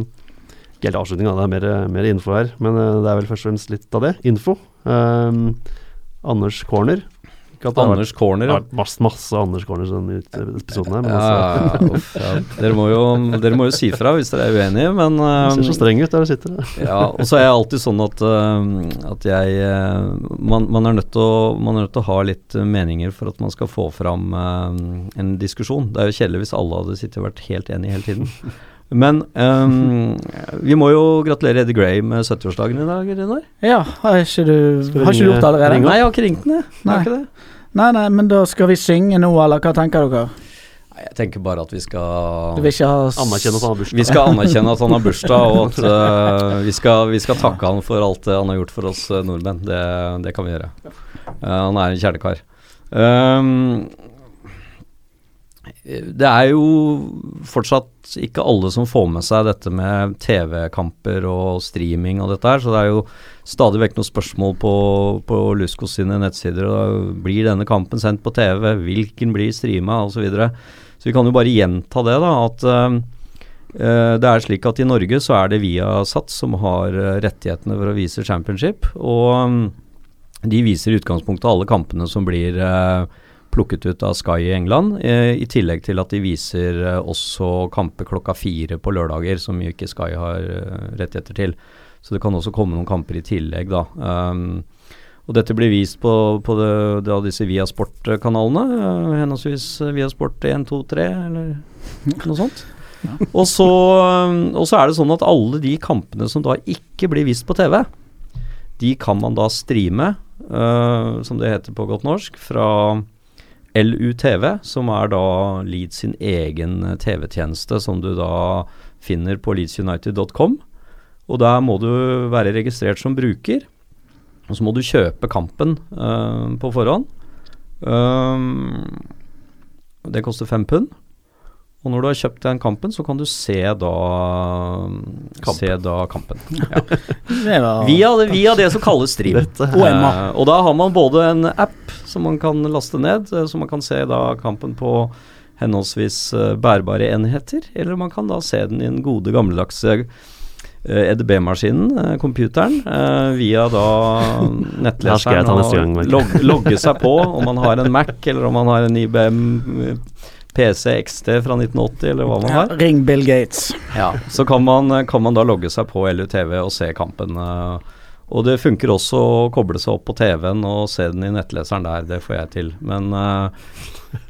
eh, Ikke helt avslutninga, det er mer, mer info her, men eh, det er vel først og fremst litt av det. Info. Um, Anders Corner. Anders Corner, ja. masse, masse Anders Corner i denne episoden her, men Ja, altså, ja, uff, ja. Dere, må jo, dere må jo si fra hvis dere er uenige, men det ser så eh, streng ut der du sitter. Ja, og så er jeg alltid sånn at, uh, at jeg eh, man, man, er å, man er nødt til å ha litt meninger for at man skal få fram en diskusjon. Det er jo kjedelig hvis alle hadde sittet og vært helt enige hele tiden. Men um, vi må jo gratulere Eddie Gray med 70-årsdagen i dag, Runar. Ja, har ikke du Har ikke du gjort det allerede? Nei, jeg har ikke ringt den, jeg. Nei. Nei, nei, men da skal vi synge nå, eller hva tenker dere? Jeg tenker bare at vi skal Du vil ikke ha s- Anerkjenne at han har bursdag. Vi skal anerkjenne at han har bursdag, og at uh, vi, skal, vi skal takke han for alt det han har gjort for oss eh, nordmenn. Det, det kan vi gjøre. Uh, han er en kjernekar. Um, det er jo fortsatt ikke alle som får med seg dette med TV-kamper og streaming og dette her, så det er jo stadig vekk noen spørsmål på, på Luskos sine nettsider. Og blir denne kampen sendt på TV? Hvilken blir streama? osv. Så, videre. så vi kan jo bare gjenta det, da. At eh, det er slik at i Norge så er det Viasat som har eh, rettighetene for å vise championship. Og um, de viser i utgangspunktet alle kampene som blir eh, plukket ut av Sky i England, eh, i tillegg til at de viser eh, også kamper klokka fire på lørdager, som jo ikke Sky har eh, rettigheter til. Så det kan også komme noen kamper i tillegg, da. Um, og dette blir vist på, på det, det disse Viasport-kanalene, eh, henholdsvis Viasport 1, 2, 3, eller noe sånt. Og så, um, og så er det sånn at alle de kampene som da ikke blir vist på TV, de kan man da streame, uh, som det heter på godt norsk, fra LUTV, som er da Leeds sin egen eh, TV-tjeneste, som du da finner på leedsunited.com. Og der må du være registrert som bruker, og så må du kjøpe kampen uh, på forhånd. Um, det koster fem pund. Og når du har kjøpt den kampen, så kan du se da Se da kampen. Ja. Det Via, det, via det som kalles stream. Uh, og da har man både en app som man kan laste ned, eh, så man kan se da kampen på henholdsvis eh, bærbare enheter, eller man kan da se den i den gode gammeldagse eh, EDB-maskinen, computeren, eh, via da nettleseren gang, og log logge seg på om man har en Mac, eller om man har en IBM PC XT fra 1980, eller hva man ja, har. Ring Bill Gates. Ja, så kan man, kan man da logge seg på LUTV og se kampen. eh, Og det funker også å koble seg opp på TV-en og se den i nettleseren der, det får jeg til. Men uh,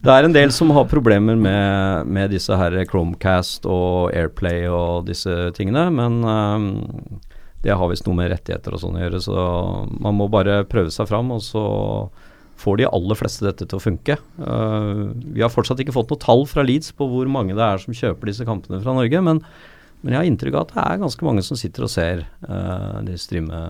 det er en del som har problemer med, med disse her Chromecast og Airplay og disse tingene, men eh, det har visst noe med rettigheter og sånn å gjøre, så man må bare prøve seg fram, og så får de aller fleste dette til å funke. Uh, vi har fortsatt ikke fått noe tall fra Leeds på hvor mange det er som kjøper disse kampene fra Norge, men, men jeg har inntrykk av at det er ganske mange som sitter og ser uh, de streame,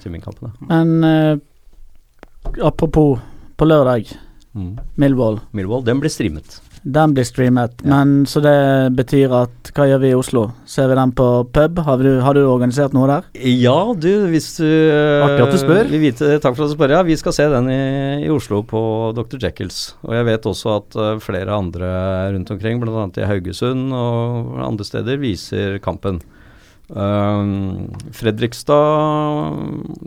streamingkampene. Men uh, apropos på lørdag, Mm. Millwall. Millwall, den blir streamet. Den blir streamet, men så det betyr at hva gjør vi i Oslo? Ser vi den på pub? Har du, har du organisert noe der? Ja, du, hvis du Artig at du spør. vite, takk for at du spør. Ja, vi skal se den i, i Oslo på Dr. Jekylls. Og jeg vet også at eh, flere andre rundt omkring, bl.a. i Haugesund og andre steder, viser kampen. Um, Fredrikstad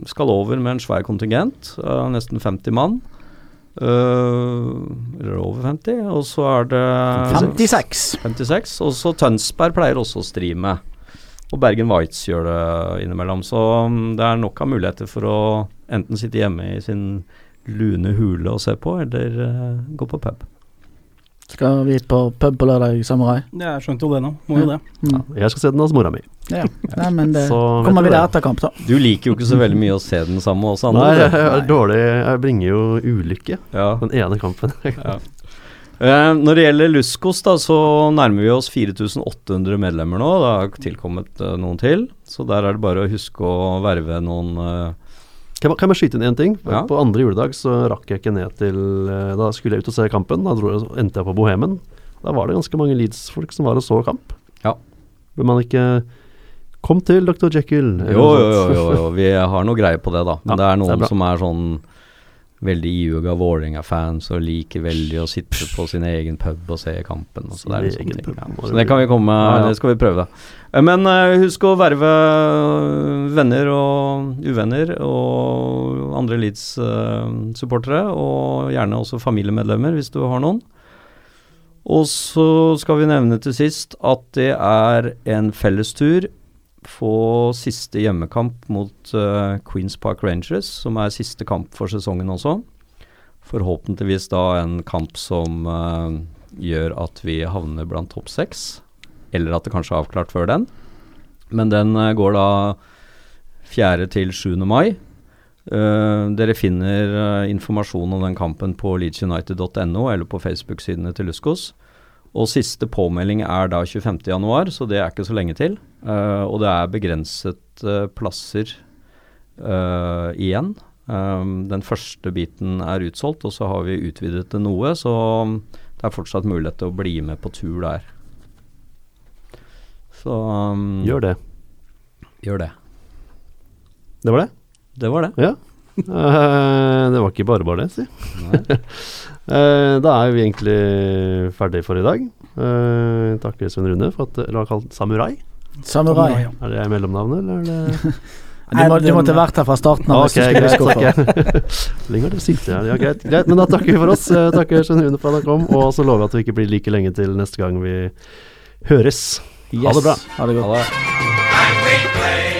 skal over med en svær kontingent, uh, nesten 50 mann. Uh, eller over 50. Og så er det 56. 56. Og så Tønsberg pleier også å streame. Og Bergen Whites gjør det innimellom. Så mm, det er nok av muligheter for å enten sitte hjemme i sin lune hule og se på, eller uh, gå på pub. Skal vi på pub på lørdag, Samurai? Jeg skjønte jo det nå. Må jo det. Ja, Jeg skal se den hos mora mi. Ja. Nei, men det Så kommer vi der etter kamp, da. Du liker jo ikke så veldig mye å se den sammen også. Nei, jeg jeg, er dårlig Jeg bringer jo ulykke. Ja. Den ene kampen. Ja. Eh, når det gjelder Luskos, da, så nærmer vi oss 4800 medlemmer nå. Det har tilkommet eh, noen til. Så der er det bare å huske å verve noen, eh, Kan, jeg- kan jeg skyte inn én ting? Ja. På andre juledag så rakk jeg ikke ned til eh, Da skulle jeg ut og se kampen. Da dro jeg, endte jeg på Bohemen. Da var det ganske mange Leeds-folk som var og så kamp. Ja. Bør man ikke Kom til Dr. Jekyll. Jo, jo, jo, jo, jo. vi har noe greie på det, da. Men Ja, det er det er noen som er sånn veldig iuga Vålerenga-fans og liker veldig å sitte på sin egen pub og se kampen. Og så, det ting, pub, ja. så det kan vi komme Ja, ja. Det skal vi prøve. Eh, Men uh, husk å verve venner og uvenner og andre Leeds-supportere, og gjerne også familiemedlemmer hvis du har noen. Og så skal vi nevne til sist at det er en fellestur på siste hjemmekamp mot uh, Queens Park Rangers, som er siste kamp for sesongen også. Forhåpentligvis da en kamp som uh, gjør at vi havner blant topp seks, eller at det kanskje er avklart før den. Men den uh, går da 4. til 7. mai. Dere finner informasjon om den kampen på leedsunited.no eller på Facebook-sidene til Luskos. Og siste påmelding er da 25. januar, så det er ikke så lenge til. Eh, og det er begrenset eh, plasser eh, igjen. Um, den første biten er utsolgt, og så har vi utvidet det noe, så det er fortsatt mulighet til å bli med på tur der. Så um, Gjør det. gjør det. Det var det? Det var det. Ja. Uh, det var ikke bare bare det, si. Eh, da er vi egentlig ferdig for i dag. Uh, takker Svein Rune for at du har kalt Samurai. Samurai. Er det mellomnavnet, eller er det Du, må, du måtte vært her fra starten av. Ok, hvis du skulle greit. Lenger til sikte, ja. Ja, greit, greit. Men da takker vi for oss. Eh, takker Svein Rune for at han kom. Og så lover vi at vi ikke blir like lenge til neste gang vi høres. Ha det bra. Ha det godt. Ha det.